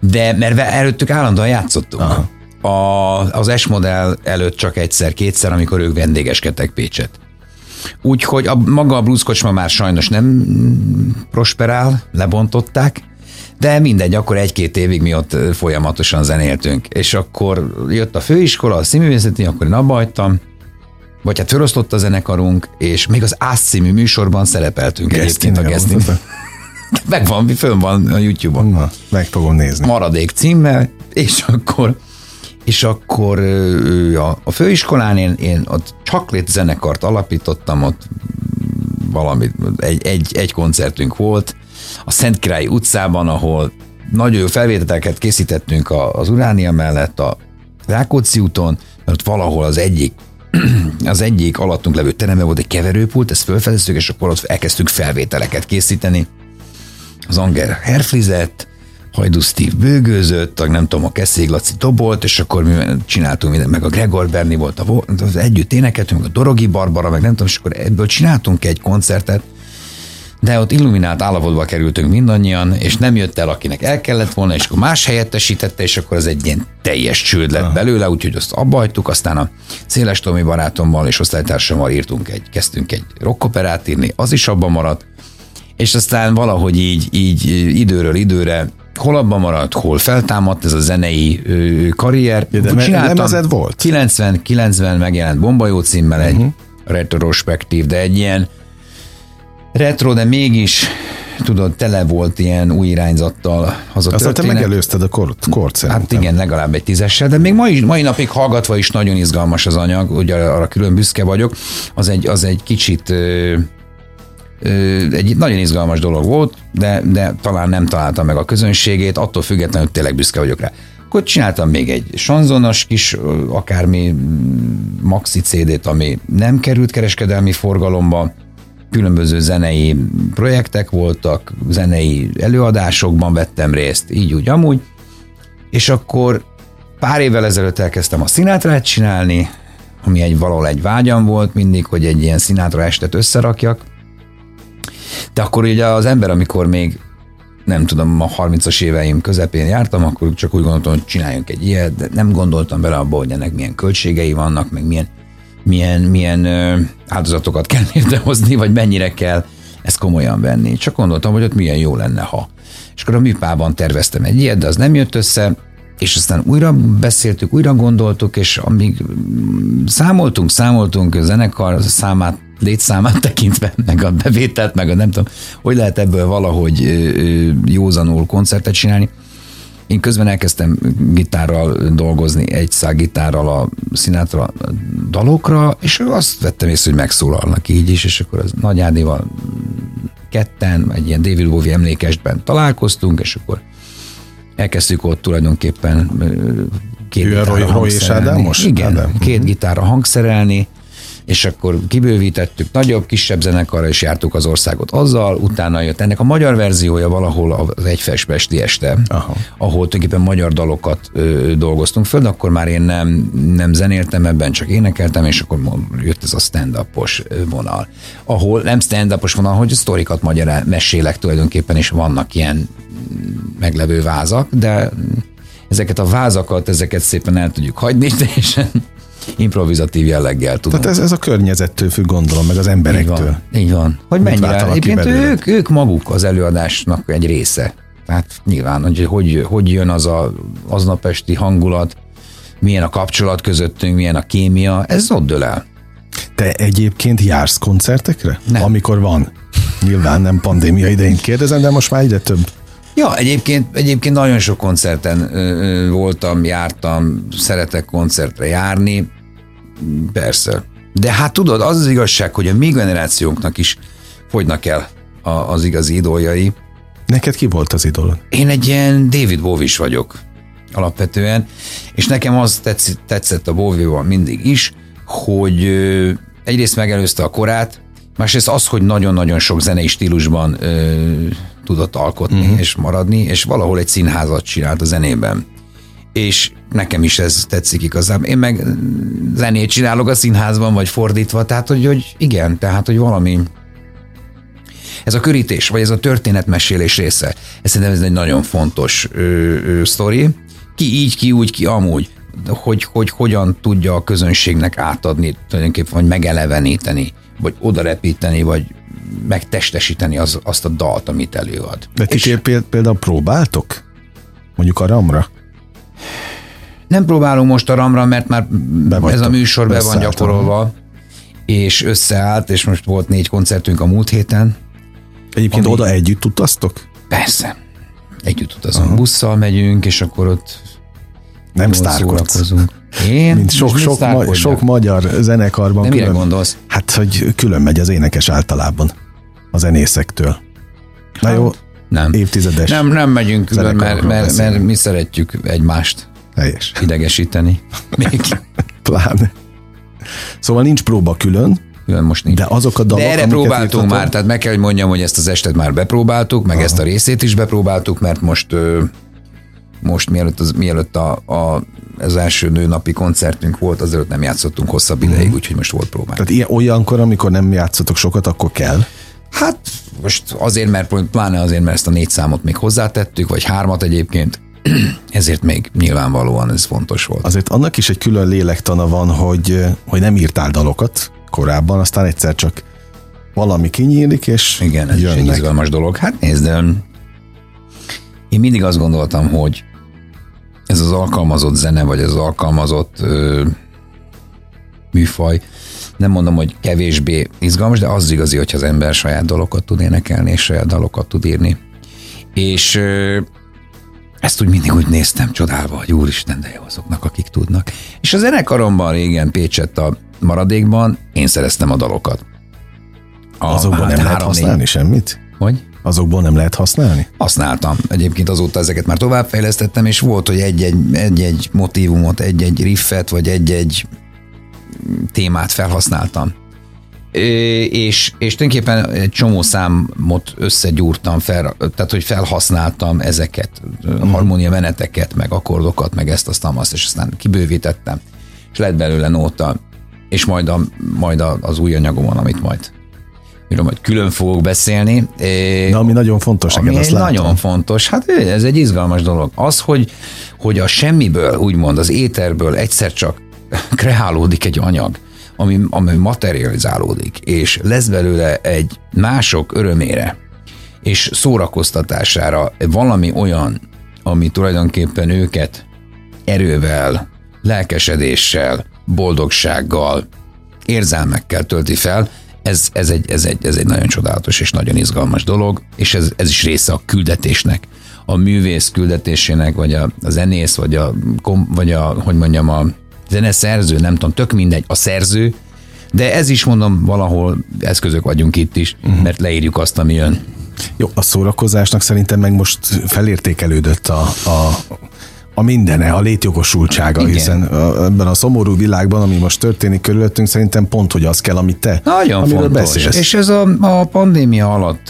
de mert előttük állandóan játszottunk. Aha. A, az S modell előtt csak egyszer-kétszer, amikor ők vendégeskedtek Pécset. Úgyhogy a, maga a blueskocsma már sajnos nem prosperál, lebontották, de mindegy, akkor egy-két évig mi ott folyamatosan zenéltünk. És akkor jött a főiskola, a színművészeti, akkor én abba hagytam, vagy hát felosztott a zenekarunk, és még az Ász című műsorban szerepeltünk egyébként a Gesztin. Megvan, fönn van a YouTube-on. Na, meg fogom nézni. Maradék címmel, és akkor és akkor a, a főiskolán én, én ott csaklit zenekart alapítottam, ott valami, egy, egy, egy koncertünk volt, a Szentkirály utcában, ahol nagyon jó felvételeket készítettünk az Uránia mellett, a Rákóczi úton, mert valahol az egyik az egyik alattunk levő teremben volt egy keverőpult, ezt felfedeztük, és akkor ott elkezdtük felvételeket készíteni. Az Anger herflizett, Hajdú Steve bőgőzött, nem tudom, a Keszég Laci dobolt, és akkor mi csináltunk mindent, meg a Gregor Berni volt, a, az együtt énekeltünk, meg a Dorogi Barbara, meg nem tudom, és akkor ebből csináltunk egy koncertet, de ott illuminált állapotba kerültünk mindannyian, és nem jött el, akinek el kellett volna, és akkor más helyettesítette, és akkor az egy ilyen teljes csőd lett belőle, úgyhogy azt abbajtuk, aztán a Széles Tomi barátommal és osztálytársammal írtunk egy, kezdtünk egy rockoperát írni, az is abban maradt, és aztán valahogy így, így időről időre hol abban maradt, hol feltámadt ez a zenei ö, karrier. Ja, de lemezed volt? 90, 90 megjelent Bombajó címmel egy uh-huh. retrospektív, de egy ilyen retro, de mégis tudod, tele volt ilyen új irányzattal az a Azt te megelőzted a kort, kort szerintem. Hát igen, legalább egy tízessel, de még mai, mai napig hallgatva is nagyon izgalmas az anyag, ugye arra külön büszke vagyok. Az egy, az egy kicsit egy nagyon izgalmas dolog volt, de, de talán nem találtam meg a közönségét, attól függetlenül tényleg büszke vagyok rá. Akkor csináltam még egy sanzonos kis, akármi maxi CD-t, ami nem került kereskedelmi forgalomba, különböző zenei projektek voltak, zenei előadásokban vettem részt, így úgy amúgy, és akkor pár évvel ezelőtt elkezdtem a színátrát csinálni, ami egy valahol egy vágyam volt mindig, hogy egy ilyen színátra estet összerakjak, de akkor ugye az ember, amikor még nem tudom, a 30-as éveim közepén jártam, akkor csak úgy gondoltam, hogy csináljunk egy ilyet, de nem gondoltam bele abba, hogy ennek milyen költségei vannak, meg milyen milyen, milyen áldozatokat kell hozni, vagy mennyire kell ezt komolyan venni. Csak gondoltam, hogy ott milyen jó lenne, ha. És akkor a műpában terveztem egy ilyet, de az nem jött össze, és aztán újra beszéltük, újra gondoltuk, és amíg számoltunk, számoltunk a zenekar számát, létszámát tekintve, meg a bevételt, meg a nem tudom, hogy lehet ebből valahogy józanul koncertet csinálni. Én közben elkezdtem gitárral dolgozni, egy szál gitárral a Sinatra dalokra, és azt vettem észre, hogy megszólalnak így is, és akkor az Nagy Ádival ketten, egy ilyen David Bowie emlékesben találkoztunk, és akkor elkezdtük ott tulajdonképpen két Ő a Roy, Roy és Ádám most? Igen, Ádám. két mhm. gitárra hangszerelni, és akkor kibővítettük nagyobb, kisebb zenekarra, és jártuk az országot azzal, utána jött ennek a magyar verziója valahol az egyfestpesti este, Aha. ahol tulajdonképpen magyar dalokat ö, dolgoztunk föl, akkor már én nem, nem zenéltem ebben, csak énekeltem, és akkor jött ez a stand-upos vonal. Ahol nem stand-upos vonal, hogy a sztorikat magyar mesélek tulajdonképpen, és vannak ilyen meglevő vázak, de ezeket a vázakat, ezeket szépen el tudjuk hagyni, teljesen improvizatív jelleggel tudom. Tehát ez, ez a környezettől függ, gondolom, meg az emberektől. Így van. Így van. Hogy mennyire, egyébként ők, ők maguk az előadásnak egy része. Tehát nyilván, hogy hogy, hogy jön az a aznap esti hangulat, milyen a kapcsolat közöttünk, milyen a kémia, ez ott dől el. Te egyébként jársz koncertekre? Nem. Amikor van? Nyilván nem pandémia idején kérdezem, de most már egyre több. Ja, egyébként, egyébként nagyon sok koncerten ö, voltam, jártam, szeretek koncertre járni, persze. De hát tudod, az az igazság, hogy a mi generációnknak is fogynak el a, az igazi idoljai. Neked ki volt az idol? Én egy ilyen David bowie vagyok alapvetően, és nekem az tetszett, tetszett a bowie mindig is, hogy ö, egyrészt megelőzte a korát, másrészt az, hogy nagyon-nagyon sok zenei stílusban ö, tudott alkotni uh-huh. és maradni, és valahol egy színházat csinált a zenében. És nekem is ez tetszik igazából. Én meg zenét csinálok a színházban, vagy fordítva, tehát hogy, hogy igen, tehát hogy valami ez a körítés, vagy ez a történetmesélés része, ez szerintem ez egy nagyon fontos ö, ö, sztori. Ki így, ki úgy, ki amúgy, hogy, hogy hogyan tudja a közönségnek átadni, tulajdonképpen, vagy megeleveníteni, vagy odarepíteni, vagy megtestesíteni az, azt a dalt, amit előad. De ti és például próbáltok? Mondjuk a ramra? Nem próbálunk most a ramra, mert már be ez a műsor be van gyakorolva, és összeállt, és most volt négy koncertünk a múlt héten. Egyébként ami... oda együtt utaztok? Persze. Együtt utazunk. Aha. Busszal megyünk, és akkor ott nem sztárkodsz. Én? Mint sok, sok, ma, sok magyar zenekarban. De mire külön, gondolsz? Hát, hogy külön megy az énekes általában a zenészektől. Na hát, jó, nem. évtizedes. Nem, nem megyünk külön, mert, mert, mert mi szeretjük egymást Helyes. idegesíteni. Még. Pláne. Szóval nincs próba külön, külön most nincs. De azok a dalok, De erre próbáltunk írtatom... már, tehát meg kell, hogy mondjam, hogy ezt az estet már bepróbáltuk, meg Aha. ezt a részét is bepróbáltuk, mert most most mielőtt az, mielőtt a, a az első nőnapi koncertünk volt, azért nem játszottunk hosszabb ideig, mm. úgyhogy most volt próbál. Tehát ilyen, olyankor, amikor nem játszotok sokat, akkor kell? Hát most azért, mert pláne azért, mert ezt a négy számot még hozzátettük, vagy hármat egyébként, ezért még nyilvánvalóan ez fontos volt. Azért annak is egy külön lélektana van, hogy, hogy nem írtál dalokat korábban, aztán egyszer csak valami kinyílik, és Igen, ez jönnek. is egy izgalmas dolog. Hát nézd, én mindig azt gondoltam, hogy ez az alkalmazott zene, vagy az alkalmazott ö, műfaj, nem mondom, hogy kevésbé izgalmas, de az igazi, hogyha az ember saját dalokat tud énekelni, és saját dalokat tud írni. És ö, ezt úgy mindig úgy néztem csodálva, hogy úristen, de jó azoknak, akik tudnak. És a zenekaromban régen Pécsett a maradékban én szereztem a dalokat. A, Azokban hát nem lehet használni négy... semmit? Hogy? Azokból nem lehet használni? Használtam. Egyébként azóta ezeket már továbbfejlesztettem, és volt, hogy egy-egy, egy-egy motivumot, egy-egy riffet, vagy egy-egy témát felhasználtam. És, és tulajdonképpen egy csomó számot összegyúrtam, fel, tehát hogy felhasználtam ezeket, uh-huh. harmónia meneteket, meg akkordokat, meg ezt, azt, azt, és aztán kibővítettem, és lett belőle nóta, és majd, a, majd az új anyagomon, amit majd miről majd külön fogok beszélni. De ami nagyon fontos, ami azt nagyon látom. fontos, hát ez egy izgalmas dolog. Az, hogy, hogy a semmiből, úgymond az éterből egyszer csak kreálódik egy anyag, ami, ami materializálódik, és lesz belőle egy mások örömére és szórakoztatására valami olyan, ami tulajdonképpen őket erővel, lelkesedéssel, boldogsággal, érzelmekkel tölti fel, ez, ez, egy, ez, egy, ez egy nagyon csodálatos és nagyon izgalmas dolog, és ez, ez is része a küldetésnek. A művész küldetésének, vagy a, a zenész, vagy a, vagy a, hogy mondjam, a zeneszerző, nem tudom, tök mindegy, a szerző, de ez is mondom, valahol eszközök vagyunk itt is, uh-huh. mert leírjuk azt, ami jön. Jó, a szórakozásnak szerintem meg most felértékelődött a, a a mindene, a létjogosultsága, Igen. hiszen ebben a szomorú világban, ami most történik körülöttünk, szerintem pont, hogy az kell, amit te, Nagyon amiről fontos. beszélsz. És ez a, a pandémia alatt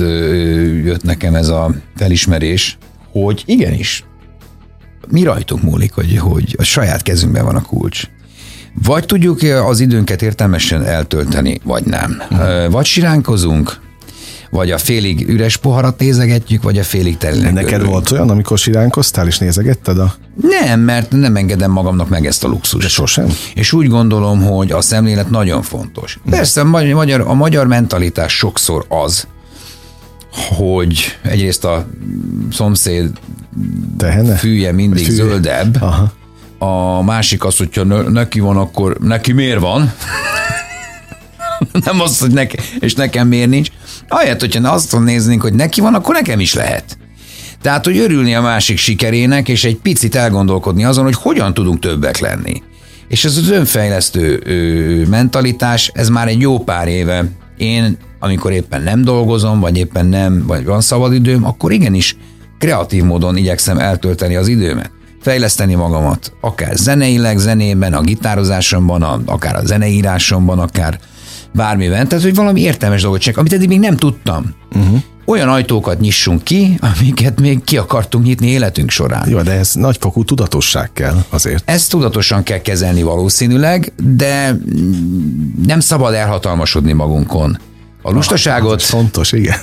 jött nekem ez a felismerés, hogy igenis, mi rajtunk múlik, hogy, hogy a saját kezünkben van a kulcs. Vagy tudjuk az időnket értelmesen eltölteni, vagy nem. Uh-huh. Vagy siránkozunk, vagy a félig üres poharat nézegetjük, vagy a félig telinek. Neked örülünk. volt olyan, amikor siránkoztál és nézegetted a... Nem, mert nem engedem magamnak meg ezt a luxust. De sosem? És úgy gondolom, hogy a szemlélet nagyon fontos. Persze a magyar, a magyar mentalitás sokszor az, hogy egyrészt a szomszéd Tehene? fűje mindig fűje. zöldebb, Aha. a másik az, hogyha neki van, akkor neki miért van? nem az, hogy neki, és nekem miért nincs. Ahelyett, hogyha azt néznénk, hogy neki van, akkor nekem is lehet. Tehát, hogy örülni a másik sikerének, és egy picit elgondolkodni azon, hogy hogyan tudunk többek lenni. És ez az önfejlesztő ö, mentalitás, ez már egy jó pár éve. Én, amikor éppen nem dolgozom, vagy éppen nem, vagy van szabadidőm, akkor igenis kreatív módon igyekszem eltölteni az időmet. Fejleszteni magamat, akár zeneileg, zenében, a gitározásomban, akár a zeneírásomban, akár bármiben. Tehát, hogy valami értelmes dolgot csak, amit eddig még nem tudtam. Uh-huh. Olyan ajtókat nyissunk ki, amiket még ki akartunk nyitni életünk során. Jó, de ez nagyfokú tudatosság kell azért. Ezt tudatosan kell kezelni valószínűleg, de nem szabad elhatalmasodni magunkon. A lustaságot. Ah, fontos, igen.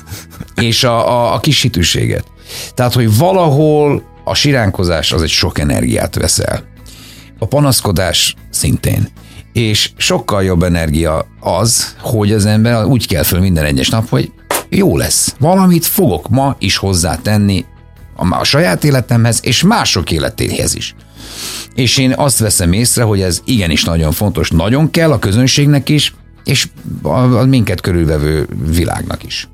És a, a, a kis hitűséget. Tehát, hogy valahol a siránkozás az egy sok energiát veszel. A panaszkodás szintén és sokkal jobb energia az, hogy az ember úgy kell föl minden egyes nap, hogy jó lesz. Valamit fogok ma is hozzátenni a, saját életemhez, és mások életéhez is. És én azt veszem észre, hogy ez igenis nagyon fontos, nagyon kell a közönségnek is, és a, a minket körülvevő világnak is.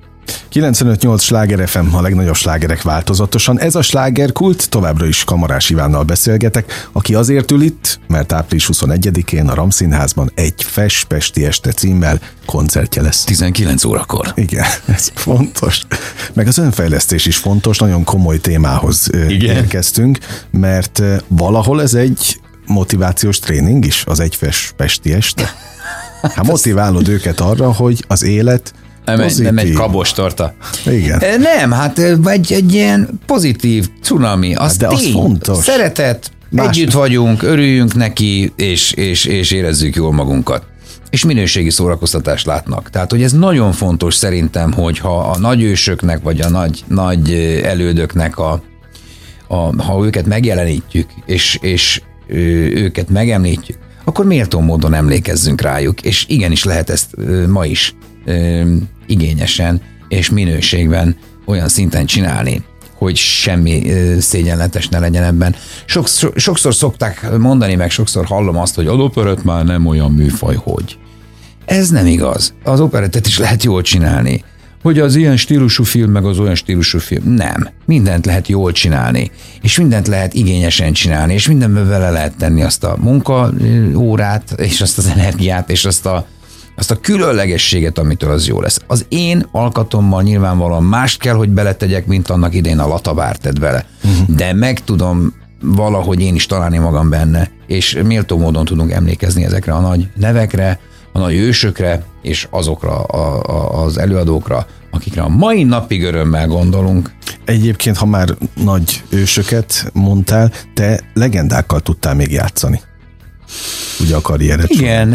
95-8 sláger FM, a legnagyobb slágerek változatosan. Ez a slágerkult, továbbra is Kamarás Ivánnal beszélgetek, aki azért ül itt, mert április 21-én a Ramszínházban egy Fespesti este címmel koncertje lesz. 19 órakor. Igen, ez fontos. Meg az önfejlesztés is fontos, nagyon komoly témához Igen. érkeztünk, mert valahol ez egy motivációs tréning is, az egy Pesti este. Hát motiválod őket arra, hogy az élet nem egy, nem egy kabostorta. Igen. Nem, hát egy, egy ilyen pozitív cunami. Az hát de tény. az fontos. Szeretet, Más... együtt vagyunk, örüljünk neki, és, és, és érezzük jól magunkat és minőségi szórakoztatást látnak. Tehát, hogy ez nagyon fontos szerintem, hogy ha a nagyősöknek, vagy a nagy, nagy elődöknek, a, a, ha őket megjelenítjük, és, és őket megemlítjük, akkor méltó módon emlékezzünk rájuk, és igenis lehet ezt ma is igényesen és minőségben olyan szinten csinálni, hogy semmi szégyenletes ne legyen ebben. Sokszor, sokszor szokták mondani, meg sokszor hallom azt, hogy az operett már nem olyan műfaj, hogy. Ez nem igaz. Az operettet is lehet jól csinálni. Hogy az ilyen stílusú film, meg az olyan stílusú film. Nem. Mindent lehet jól csinálni. És mindent lehet igényesen csinálni, és mindenben vele lehet tenni azt a munkaórát, és azt az energiát, és azt a azt a különlegességet, amitől az jó lesz. Az én alkatommal nyilvánvalóan mást kell, hogy beletegyek, mint annak idén a latabár tett bele. Uh-huh. De meg tudom valahogy én is találni magam benne, és méltó módon tudunk emlékezni ezekre a nagy nevekre, a nagy ősökre, és azokra a, a, az előadókra, akikre a mai napig örömmel gondolunk. Egyébként, ha már nagy ősöket mondtál, te legendákkal tudtál még játszani ugye a karriered Igen,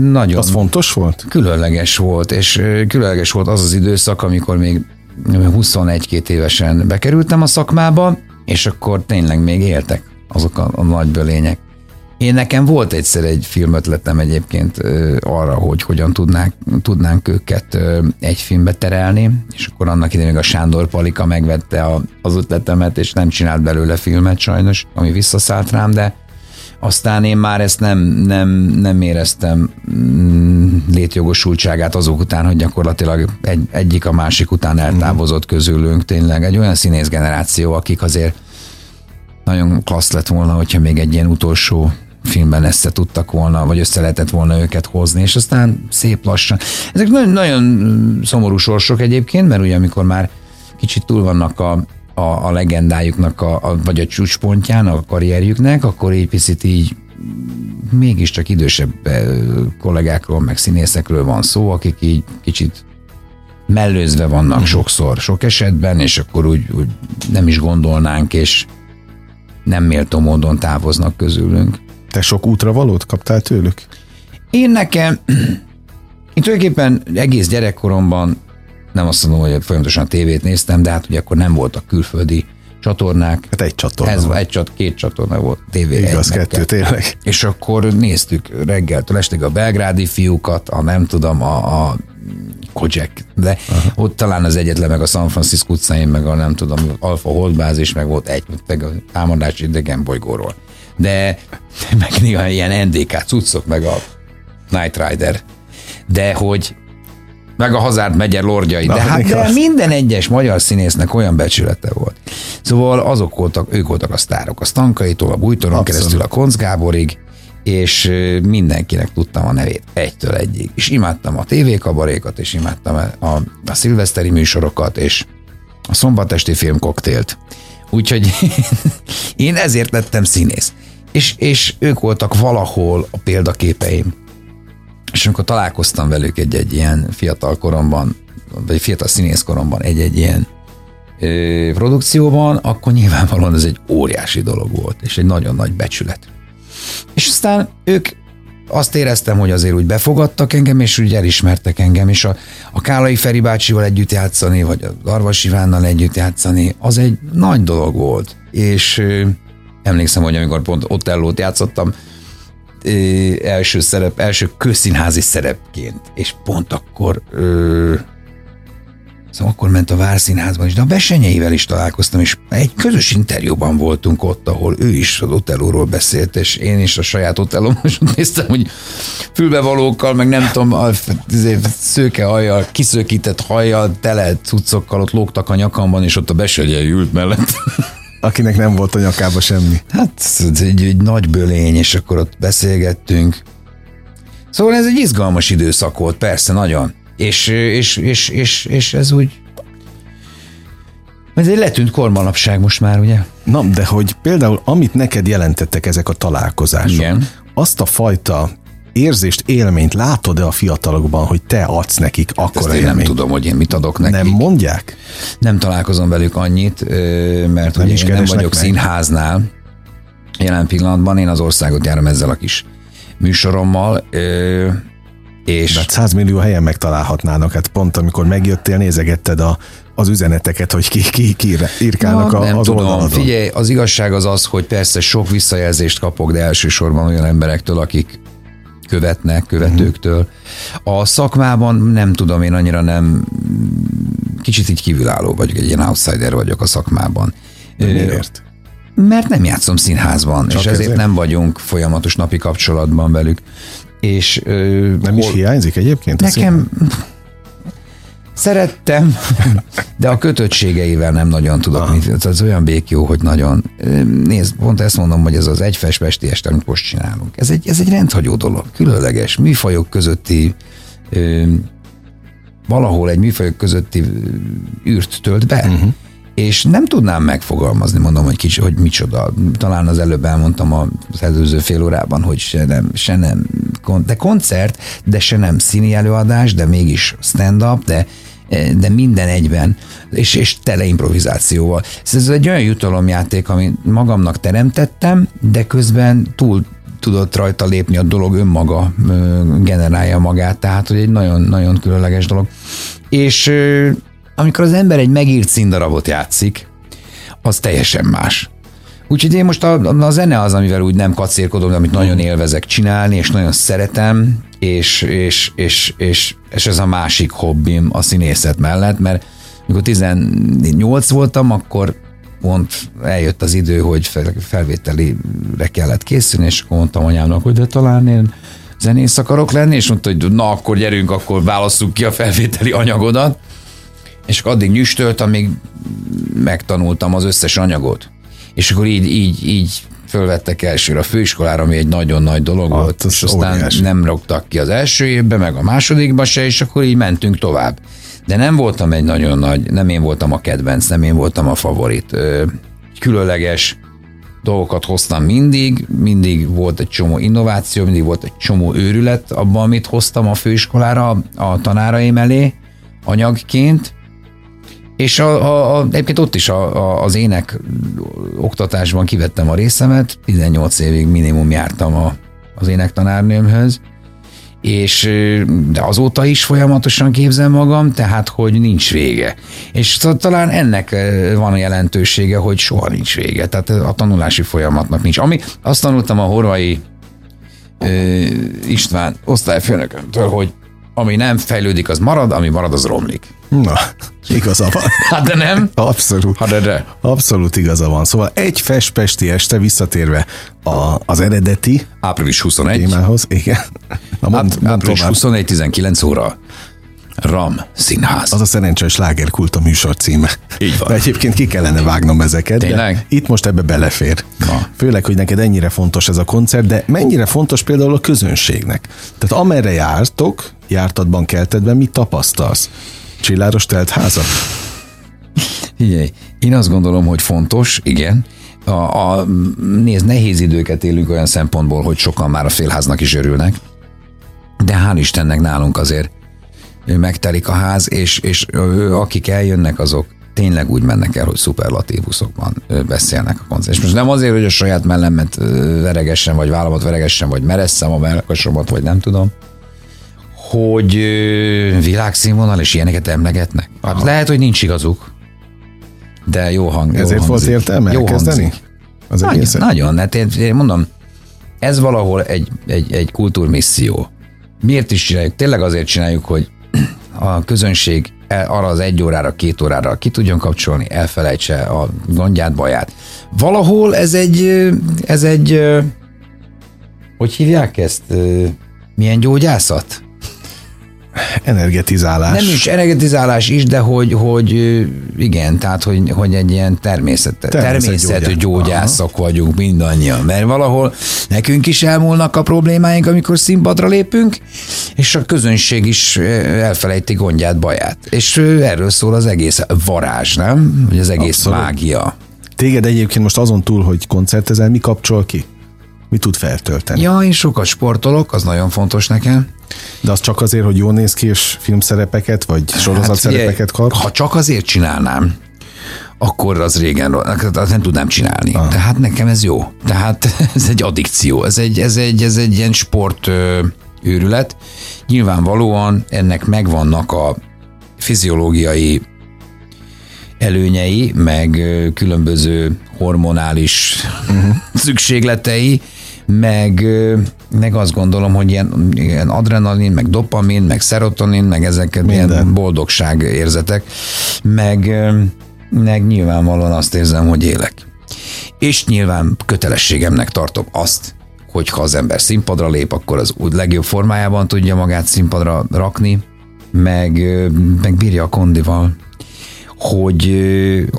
nagyon. Az fontos volt? Különleges volt, és különleges volt az az időszak, amikor még 21-2 évesen bekerültem a szakmába, és akkor tényleg még éltek azok a, a nagy bölények. Én nekem volt egyszer egy filmötletem egyébként arra, hogy hogyan tudnánk, tudnánk őket egy filmbe terelni, és akkor annak idején még a Sándor Palika megvette a, az ötletemet, és nem csinált belőle filmet sajnos, ami visszaszállt rám, de aztán én már ezt nem, nem, nem éreztem mm, létjogosultságát azok után, hogy gyakorlatilag egy, egyik a másik után eltávozott közülünk tényleg. Egy olyan színész generáció, akik azért nagyon klassz lett volna, hogyha még egy ilyen utolsó filmben össze tudtak volna, vagy össze lehetett volna őket hozni, és aztán szép lassan. Ezek nagyon, nagyon szomorú sorsok egyébként, mert ugye amikor már kicsit túl vannak a, a, a legendájuknak, a, a, vagy a csúcspontján, a karrierjüknek, akkor egy picit így mégiscsak idősebb kollégákról, meg színészekről van szó, akik így kicsit mellőzve vannak uh-huh. sokszor, sok esetben, és akkor úgy, úgy nem is gondolnánk, és nem méltó módon távoznak közülünk. Te sok útra valót kaptál tőlük? Én nekem, én tulajdonképpen egész gyerekkoromban nem azt mondom, hogy folyamatosan tévét néztem, de hát ugye akkor nem voltak külföldi csatornák. Hát egy csatorna. Ez egy csat, két csatorna volt tévé. Igaz, kettő, tényleg. És akkor néztük reggeltől estig a belgrádi fiúkat, a nem tudom, a, a Kojak, de Aha. ott talán az egyetlen, meg a San Francisco utcáin, meg a nem tudom, Alfa Holdbázis, meg volt egy, meg a támadás idegen bolygóról. De meg néha ilyen NDK cuccok, meg a Night Rider. De hogy meg a Hazárd megye lordjai. De, hát, de minden egyes magyar színésznek olyan becsülete volt. Szóval azok voltak, ők voltak a sztárok. A Stankaitól, a Bújtoron keresztül a Konc Gáborig, és mindenkinek tudtam a nevét egytől egyig. És imádtam a tévékabarékat, és imádtam a, a, a szilveszteri műsorokat, és a szombatesti filmkoktélt. Úgyhogy én ezért lettem színész. És, és ők voltak valahol a példaképeim. És amikor találkoztam velük egy-egy ilyen fiatal koromban, vagy fiatal színész koromban egy-egy ilyen ö, produkcióban, akkor nyilvánvalóan ez egy óriási dolog volt, és egy nagyon nagy becsület. És aztán ők azt éreztem, hogy azért úgy befogadtak engem, és úgy elismertek engem, és a, a Kálai Feri bácsival együtt játszani, vagy a Darvas Ivánnal együtt játszani, az egy nagy dolog volt. És ö, emlékszem, hogy amikor pont Otellót játszottam, ö, első szerep, első közszínházi szerepként, és pont akkor ö, Szóval akkor ment a Várszínházban is, de a Besenyeivel is találkoztam, és egy közös interjúban voltunk ott, ahol ő is az Otellóról beszélt, és én is a saját Otellóm, és ott néztem, hogy fülbevalókkal, meg nem tudom, a szőke hajjal, kiszökített hajjal, tele cuccokkal ott lógtak a nyakamban, és ott a Besenyei ült mellett. Akinek nem volt a nyakába semmi. Hát egy, egy nagy bölény, és akkor ott beszélgettünk. Szóval ez egy izgalmas időszak volt, persze, nagyon. És, és, és, és, és ez úgy ez egy letűnt kormanapság most már, ugye? Na, de hogy például amit neked jelentettek ezek a találkozások, Igen. azt a fajta érzést, élményt látod-e a fiatalokban, hogy te adsz nekik akkor Ezt én nem tudom, hogy én mit adok nekik. Nem mondják? Nem találkozom velük annyit, mert nem, ugye én nem vagyok meg. színháznál. Jelen pillanatban én az országot járom ezzel a kis műsorommal. És... De 100 millió helyen megtalálhatnának, hát pont amikor megjöttél, nézegetted a, az üzeneteket, hogy ki, ki, ki írkálnak Na, a, az tudom. Oldaladon. Figyelj, az igazság az az, hogy persze sok visszajelzést kapok, de elsősorban olyan emberektől, akik követnek, követőktől. A szakmában nem tudom, én annyira nem, kicsit így kívülálló vagyok, egy ilyen outsider vagyok a szakmában. De miért? Mert nem játszom színházban, Csak és ezért, ezért nem vagyunk folyamatos napi kapcsolatban velük. És, Nem hol... is hiányzik egyébként? Nekem szerettem, de a kötöttségeivel nem nagyon tudok ah. mit. Ez olyan békjó, hogy nagyon... Nézd, pont ezt mondom, hogy ez az egyfes pesti este, amit most csinálunk. Ez egy, ez egy rendhagyó dolog, különleges, műfajok közötti ö, valahol egy műfajok közötti űrt tölt be. Uh-huh és nem tudnám megfogalmazni, mondom, hogy kicsi, hogy micsoda. Talán az előbb elmondtam az előző fél órában, hogy se nem, se nem, de koncert, de se nem színi előadás, de mégis stand-up, de de minden egyben, és, és tele improvizációval. Ez egy olyan jutalomjáték, amit magamnak teremtettem, de közben túl tudott rajta lépni a dolog önmaga, generálja magát, tehát hogy egy nagyon-nagyon különleges dolog. És amikor az ember egy megírt színdarabot játszik, az teljesen más. Úgyhogy én most a, a zene az, amivel úgy nem kacérkodom, amit nagyon élvezek csinálni, és nagyon szeretem, és, és, és, és, és ez a másik hobbim a színészet mellett, mert mikor 18 voltam, akkor pont eljött az idő, hogy felvételire kellett készülni, és akkor mondtam anyámnak, hogy de talán én zenész akarok lenni, és mondta, hogy na akkor gyerünk, akkor válasszuk ki a felvételi anyagodat. És akkor addig nyüstölt, amíg megtanultam az összes anyagot. És akkor így, így, így fölvettek elsőre a főiskolára, ami egy nagyon nagy dolog hát, volt, és aztán nem rogtak ki az első évbe, meg a másodikba se, és akkor így mentünk tovább. De nem voltam egy nagyon nagy, nem én voltam a kedvenc, nem én voltam a favorit. Különleges dolgokat hoztam mindig, mindig volt egy csomó innováció, mindig volt egy csomó őrület abban, amit hoztam a főiskolára a tanáraim elé anyagként, és a, a, a, egyébként ott is a, a, az ének oktatásban kivettem a részemet, 18 évig minimum jártam a, az énektanárnőmhöz, és de azóta is folyamatosan képzem magam, tehát hogy nincs vége. És talán ennek van a jelentősége, hogy soha nincs vége, tehát a tanulási folyamatnak nincs. Ami azt tanultam a horvai István osztályfőnököntől, hogy ami nem fejlődik, az marad, ami marad, az romlik. Na, igaza van. Hát de nem? Abszolút. Hát de, de. Abszolút igaza van. Szóval egy festpesti este visszatérve a, az eredeti április 21 témához, igen. Na, mond, Áp, április 21, 19 óra. Ram Színház. Az a szerencsés slágerkult a műsor címe. Így van. De egyébként ki kellene vágnom ezeket. Tényleg? De itt most ebbe belefér. Na. Főleg, hogy neked ennyire fontos ez a koncert, de mennyire fontos például a közönségnek. Tehát amerre jártok, jártatban, keltedben, mit tapasztalsz? Csilláros telt házat? Figyelj, én azt gondolom, hogy fontos, igen. A, a, nézd, nehéz időket élünk olyan szempontból, hogy sokan már a félháznak is örülnek, de hál' Istennek nálunk azért megtelik a ház, és, és akik eljönnek, azok tényleg úgy mennek el, hogy szuperlatívuszokban beszélnek a koncert. És most nem azért, hogy a saját mellemet veregessen, vagy vállamat veregessen, vagy meresszem a melkasomat, vagy nem tudom, hogy világszínvonal és ilyeneket emlegetnek. Hát lehet, hogy nincs igazuk, de jó hang. Ezért jó volt értelme jó elkezdeni? Az nagyon, nagyon, hát én, én mondom, ez valahol egy, egy, egy kultúrmisszió. Miért is csináljuk? Tényleg azért csináljuk, hogy a közönség arra az egy órára, két órára ki tudjon kapcsolni, elfelejtse a gondját, baját. Valahol ez egy, ez egy, hogy hívják ezt? Milyen gyógyászat? Energetizálás. Nem is energetizálás is, de hogy, hogy igen, tehát hogy, hogy egy ilyen természet, természetű gyógyászak vagyunk mindannyian, mert valahol nekünk is elmúlnak a problémáink, amikor színpadra lépünk, és a közönség is elfelejti gondját, baját. És erről szól az egész varázs, nem? Vagy az egész Abszolút. mágia. Téged egyébként most azon túl, hogy koncertezel, mi kapcsol ki? Mi tud feltölteni? Ja, én sokat sportolok, az nagyon fontos nekem. De az csak azért, hogy jól néz ki, és filmszerepeket, vagy sorozatszerepeket hát, kap? Ha csak azért csinálnám, akkor az régen, azt nem tudnám csinálni. Ah. Tehát nekem ez jó. Tehát ez egy addikció, ez egy, ez egy, ez egy ilyen sport őrület. Nyilvánvalóan ennek megvannak a fiziológiai előnyei, meg különböző hormonális uh-huh. szükségletei, meg, meg azt gondolom, hogy ilyen, ilyen adrenalin, meg dopamin, meg szerotonin, meg ezeket Minden. ilyen boldogság érzetek, meg, meg nyilvánvalóan azt érzem, hogy élek. És nyilván kötelességemnek tartom azt, hogy ha az ember színpadra lép, akkor az úgy legjobb formájában tudja magát színpadra rakni, meg, meg bírja a kondival, hogy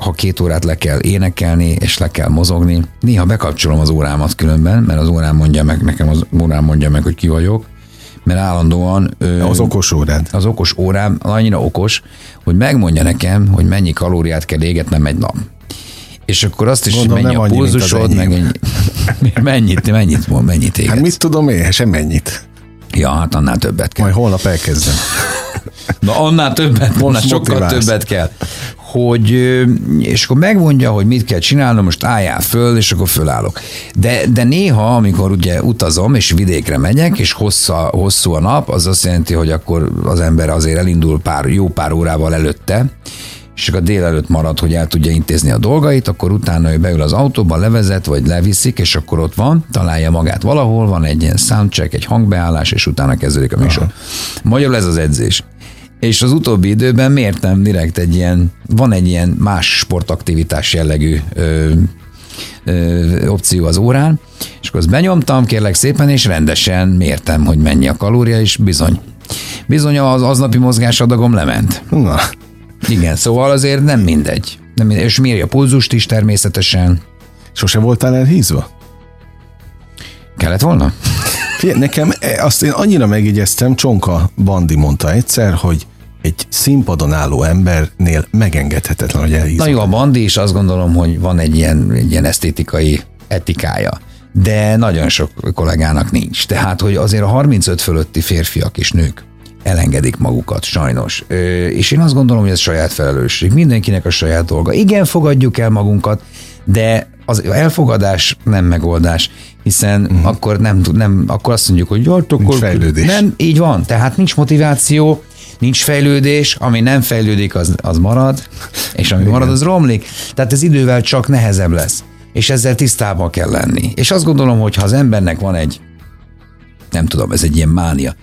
ha két órát le kell énekelni, és le kell mozogni, néha bekapcsolom az órámat különben, mert az órám mondja meg, nekem az órám mondja meg, hogy ki vagyok, mert állandóan... Az okos órád. Az okos órám annyira okos, hogy megmondja nekem, hogy mennyi kalóriát kell égetnem egy nap. És akkor azt is, Gondolom, mennyi a pulzusod, meg ennyi, mennyit, mennyit, mennyit égetsz. Hát mit tudom én, sem mennyit. Ja, hát annál többet kell. Majd holnap elkezdem. Na annál többet, Most annál sokkal motiválsz. többet kell. Hogy, és akkor megmondja, hogy mit kell csinálnom, most álljál föl, és akkor fölállok. De, de néha, amikor ugye utazom, és vidékre megyek, és hossza, hosszú a nap, az azt jelenti, hogy akkor az ember azért elindul pár, jó pár órával előtte, és csak a délelőtt marad, hogy el tudja intézni a dolgait, akkor utána ő beül az autóba, levezet, vagy leviszik, és akkor ott van, találja magát valahol, van egy ilyen soundcheck, egy hangbeállás, és utána kezdődik a műsor. Aha. Magyarul ez az edzés. És az utóbbi időben mértem direkt egy ilyen, van egy ilyen más sportaktivitás jellegű ö, ö, opció az órán, és akkor azt benyomtam, kérlek szépen, és rendesen mértem, hogy mennyi a kalória, és bizony. Bizony az aznapi mozgásadagom lement. Na. Igen, szóval azért nem mindegy. Nem mindegy. És mérj a pulzust is természetesen. Sose voltál elhízva? Kellett volna? Fie, nekem e, azt én annyira megjegyeztem, Csonka Bandi mondta egyszer, hogy egy színpadon álló embernél megengedhetetlen, hogy elhízva. Na jó, a Bandi is azt gondolom, hogy van egy ilyen, egy ilyen esztétikai etikája de nagyon sok kollégának nincs. Tehát, hogy azért a 35 fölötti férfiak és nők elengedik magukat, sajnos. És én azt gondolom, hogy ez saját felelősség. Mindenkinek a saját dolga. Igen, fogadjuk el magunkat, de az elfogadás nem megoldás, hiszen uh-huh. akkor nem, nem, akkor azt mondjuk, hogy jó, akkor nincs fejlődés. Nem, így van. Tehát nincs motiváció, nincs fejlődés, ami nem fejlődik, az, az marad, és ami Igen. marad, az romlik. Tehát ez idővel csak nehezebb lesz. És ezzel tisztában kell lenni. És azt gondolom, hogy ha az embernek van egy, nem tudom, ez egy ilyen mánia,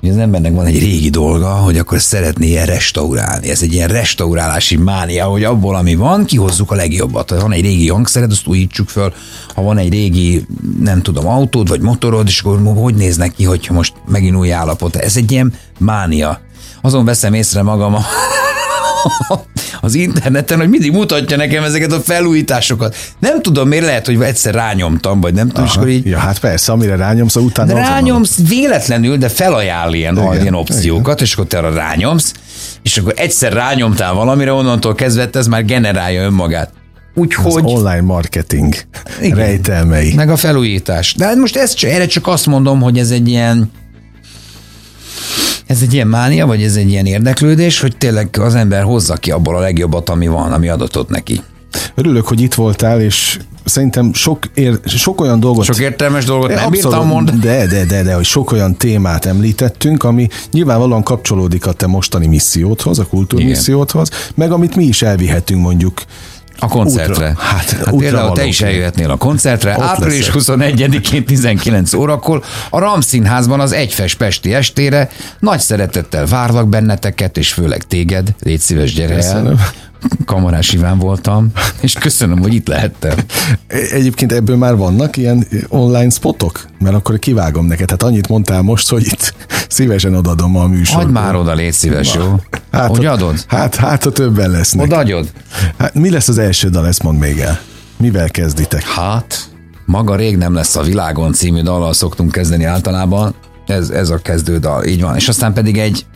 hogy az embernek van egy régi dolga, hogy akkor szeretné ilyen restaurálni. Ez egy ilyen restaurálási mánia, hogy abból, ami van, kihozzuk a legjobbat. Ha van egy régi hangszered, azt újítsuk föl. Ha van egy régi, nem tudom, autód vagy motorod, és akkor hogy néznek ki, hogyha most megint új állapot. Ez egy ilyen mánia. Azon veszem észre magam az interneten, hogy mindig mutatja nekem ezeket a felújításokat. Nem tudom, miért lehet, hogy egyszer rányomtam, vagy nem tudom, és akkor így... Ja, hát persze, amire rányomsz, utána... De rányomsz van. véletlenül, de felajánl ilyen, igen, ilyen opciókat, igen. és akkor te arra rányomsz, és akkor egyszer rányomtál valamire, onnantól kezdve ez már generálja önmagát. Úgyhogy... Az online marketing igen, rejtelmei. Meg a felújítás. De hát most ezt, erre csak azt mondom, hogy ez egy ilyen ez egy ilyen mánia, vagy ez egy ilyen érdeklődés, hogy tényleg az ember hozza ki abból a legjobbat, ami van, ami adatot neki. Örülök, hogy itt voltál, és szerintem sok, ér, sok olyan dolgot... Sok értelmes dolgot nem abszolút, bírtam mondani. De, de, de, de, hogy sok olyan témát említettünk, ami nyilvánvalóan kapcsolódik a te mostani missziódhoz, a kultúrmissziódhoz, meg amit mi is elvihetünk mondjuk a koncertre. Útra, hát, hát például te is eljöhetnél a koncertre. Ott Április 21-én 19 órakor a Ram Színházban az Egyfes Pesti estére. Nagy szeretettel várlak benneteket, és főleg téged. Légy szíves, gyere Köszönöm. el. Kamarás Iván voltam, és köszönöm, hogy itt lehettem. Egyébként ebből már vannak ilyen online spotok? Mert akkor kivágom neked. Hát annyit mondtál most, hogy itt szívesen odadom a műsorban. Hagyd már oda, légy szíves, jó? Hát, hogy adod? Hát, hát, ha többen lesznek. Odaadjod? Hát, mi lesz az első dal, ezt mondd még el. Mivel kezditek? Hát, maga rég nem lesz a világon című dallal szoktunk kezdeni általában. Ez, ez a kezdő dal, így van. És aztán pedig egy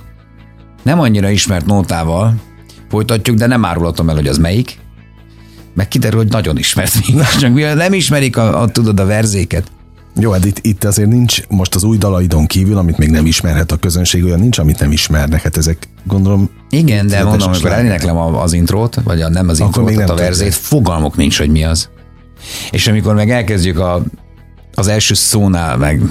nem annyira ismert nótával, folytatjuk, de nem árulhatom el, hogy az melyik. Meg kiderül, hogy nagyon ismert. Csak mivel nem ismerik a, a, tudod a verzéket. Jó, hát itt, itt azért nincs most az új dalaidon kívül, amit még nem ismerhet a közönség, olyan nincs, amit nem ismernek. Hát ezek gondolom... Igen, de mondom, amikor eléneklem az intrót, vagy a, nem az intrót, még nem a verzét, fogalmuk nincs, hogy mi az. És amikor meg elkezdjük a, az első szónál, meg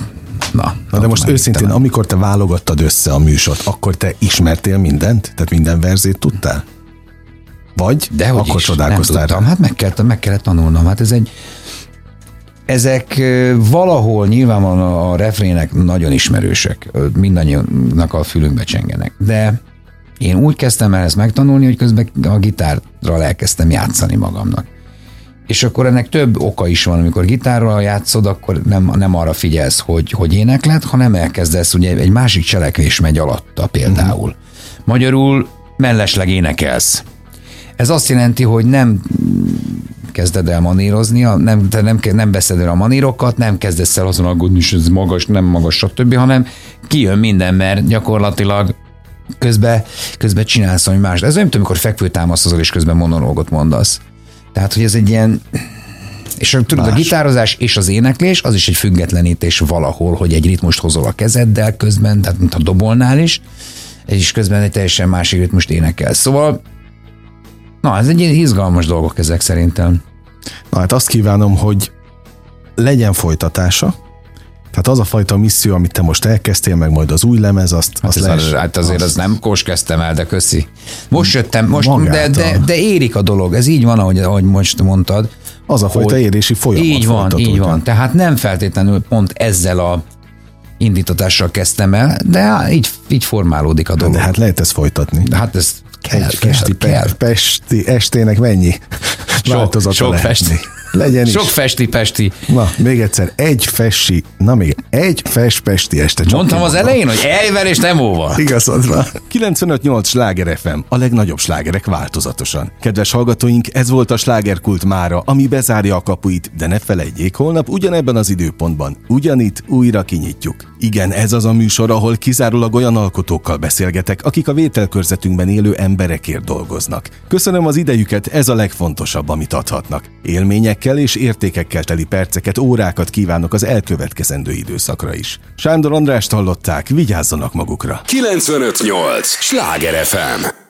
Na, Na de most őszintén, amikor te válogattad össze a műsort, akkor te ismertél mindent? Tehát minden verzét tudtál? Vagy de akkor is, csodálkoztál? Nem tudtam, hát meg kellett, meg kellett tanulnom. Hát ez egy, ezek valahol nyilvánvalóan a refrének nagyon ismerősek, mindannyiunknak a fülünkbe csengenek, de én úgy kezdtem el ezt megtanulni, hogy közben a gitárral elkezdtem játszani magamnak. És akkor ennek több oka is van, amikor gitárral játszod, akkor nem, nem arra figyelsz, hogy, hogy énekled, hanem elkezdesz, ugye egy másik cselekvés megy alatta például. Uh-huh. Magyarul mellesleg énekelsz. Ez azt jelenti, hogy nem kezded el manírozni, nem, te nem, nem veszed el a manírokat, nem kezdesz el azon aggódni, hogy ez magas, nem magas, stb., hanem kijön minden, mert gyakorlatilag közben, közben csinálsz valami más. Ez olyan, mint amikor fekvőtámasztozol, és közben monológot mondasz. Tehát, hogy ez egy ilyen és tudod, Más. a gitározás és az éneklés, az is egy függetlenítés valahol, hogy egy ritmust hozol a kezeddel közben, tehát mint a dobolnál is, és közben egy teljesen másik ritmust énekel. Szóval, na, ez egy ilyen izgalmas dolgok ezek szerintem. Na hát azt kívánom, hogy legyen folytatása, Tehát az a fajta misszió, amit te most elkezdtél, meg majd az új lemez, azt, Hát, azt ez lesz, az, hát azért azt- az nem kós kezdtem el, de köszi. Most jöttem, most, de, Magától. de, de érik a dolog, ez így van, ahogy, ahogy most mondtad. Az a fajta érési folyamat Így van, így van. Tehát nem feltétlenül pont ezzel a indítatássssal kezdtem el, de így, így formálódik a dolog. De hát lehet ezt folytatni. De hát ez kell, Egy kell, festi, kell. pe- pesti estének mennyi változata sok lehetni? festi. Legyen is. Sok festi-pesti. Na, még egyszer, egy fessi, na még egy fes pesti este. Csak Mondtam az elején, hogy ejver és nem óva. Igazad van. 95.8 sláger FM, a legnagyobb slágerek változatosan. Kedves hallgatóink, ez volt a slágerkult mára, ami bezárja a kapuit, de ne felejtjék, holnap ugyanebben az időpontban, ugyanitt újra kinyitjuk. Igen, ez az a műsor, ahol kizárólag olyan alkotókkal beszélgetek, akik a vételkörzetünkben élő emberekért dolgoznak. Köszönöm az idejüket, ez a legfontosabb, amit adhatnak. Élményekkel és értékekkel teli perceket, órákat kívánok az elkövetkezendő időszakra is. Sándor Andrást hallották, vigyázzanak magukra! 958! Sláger FM!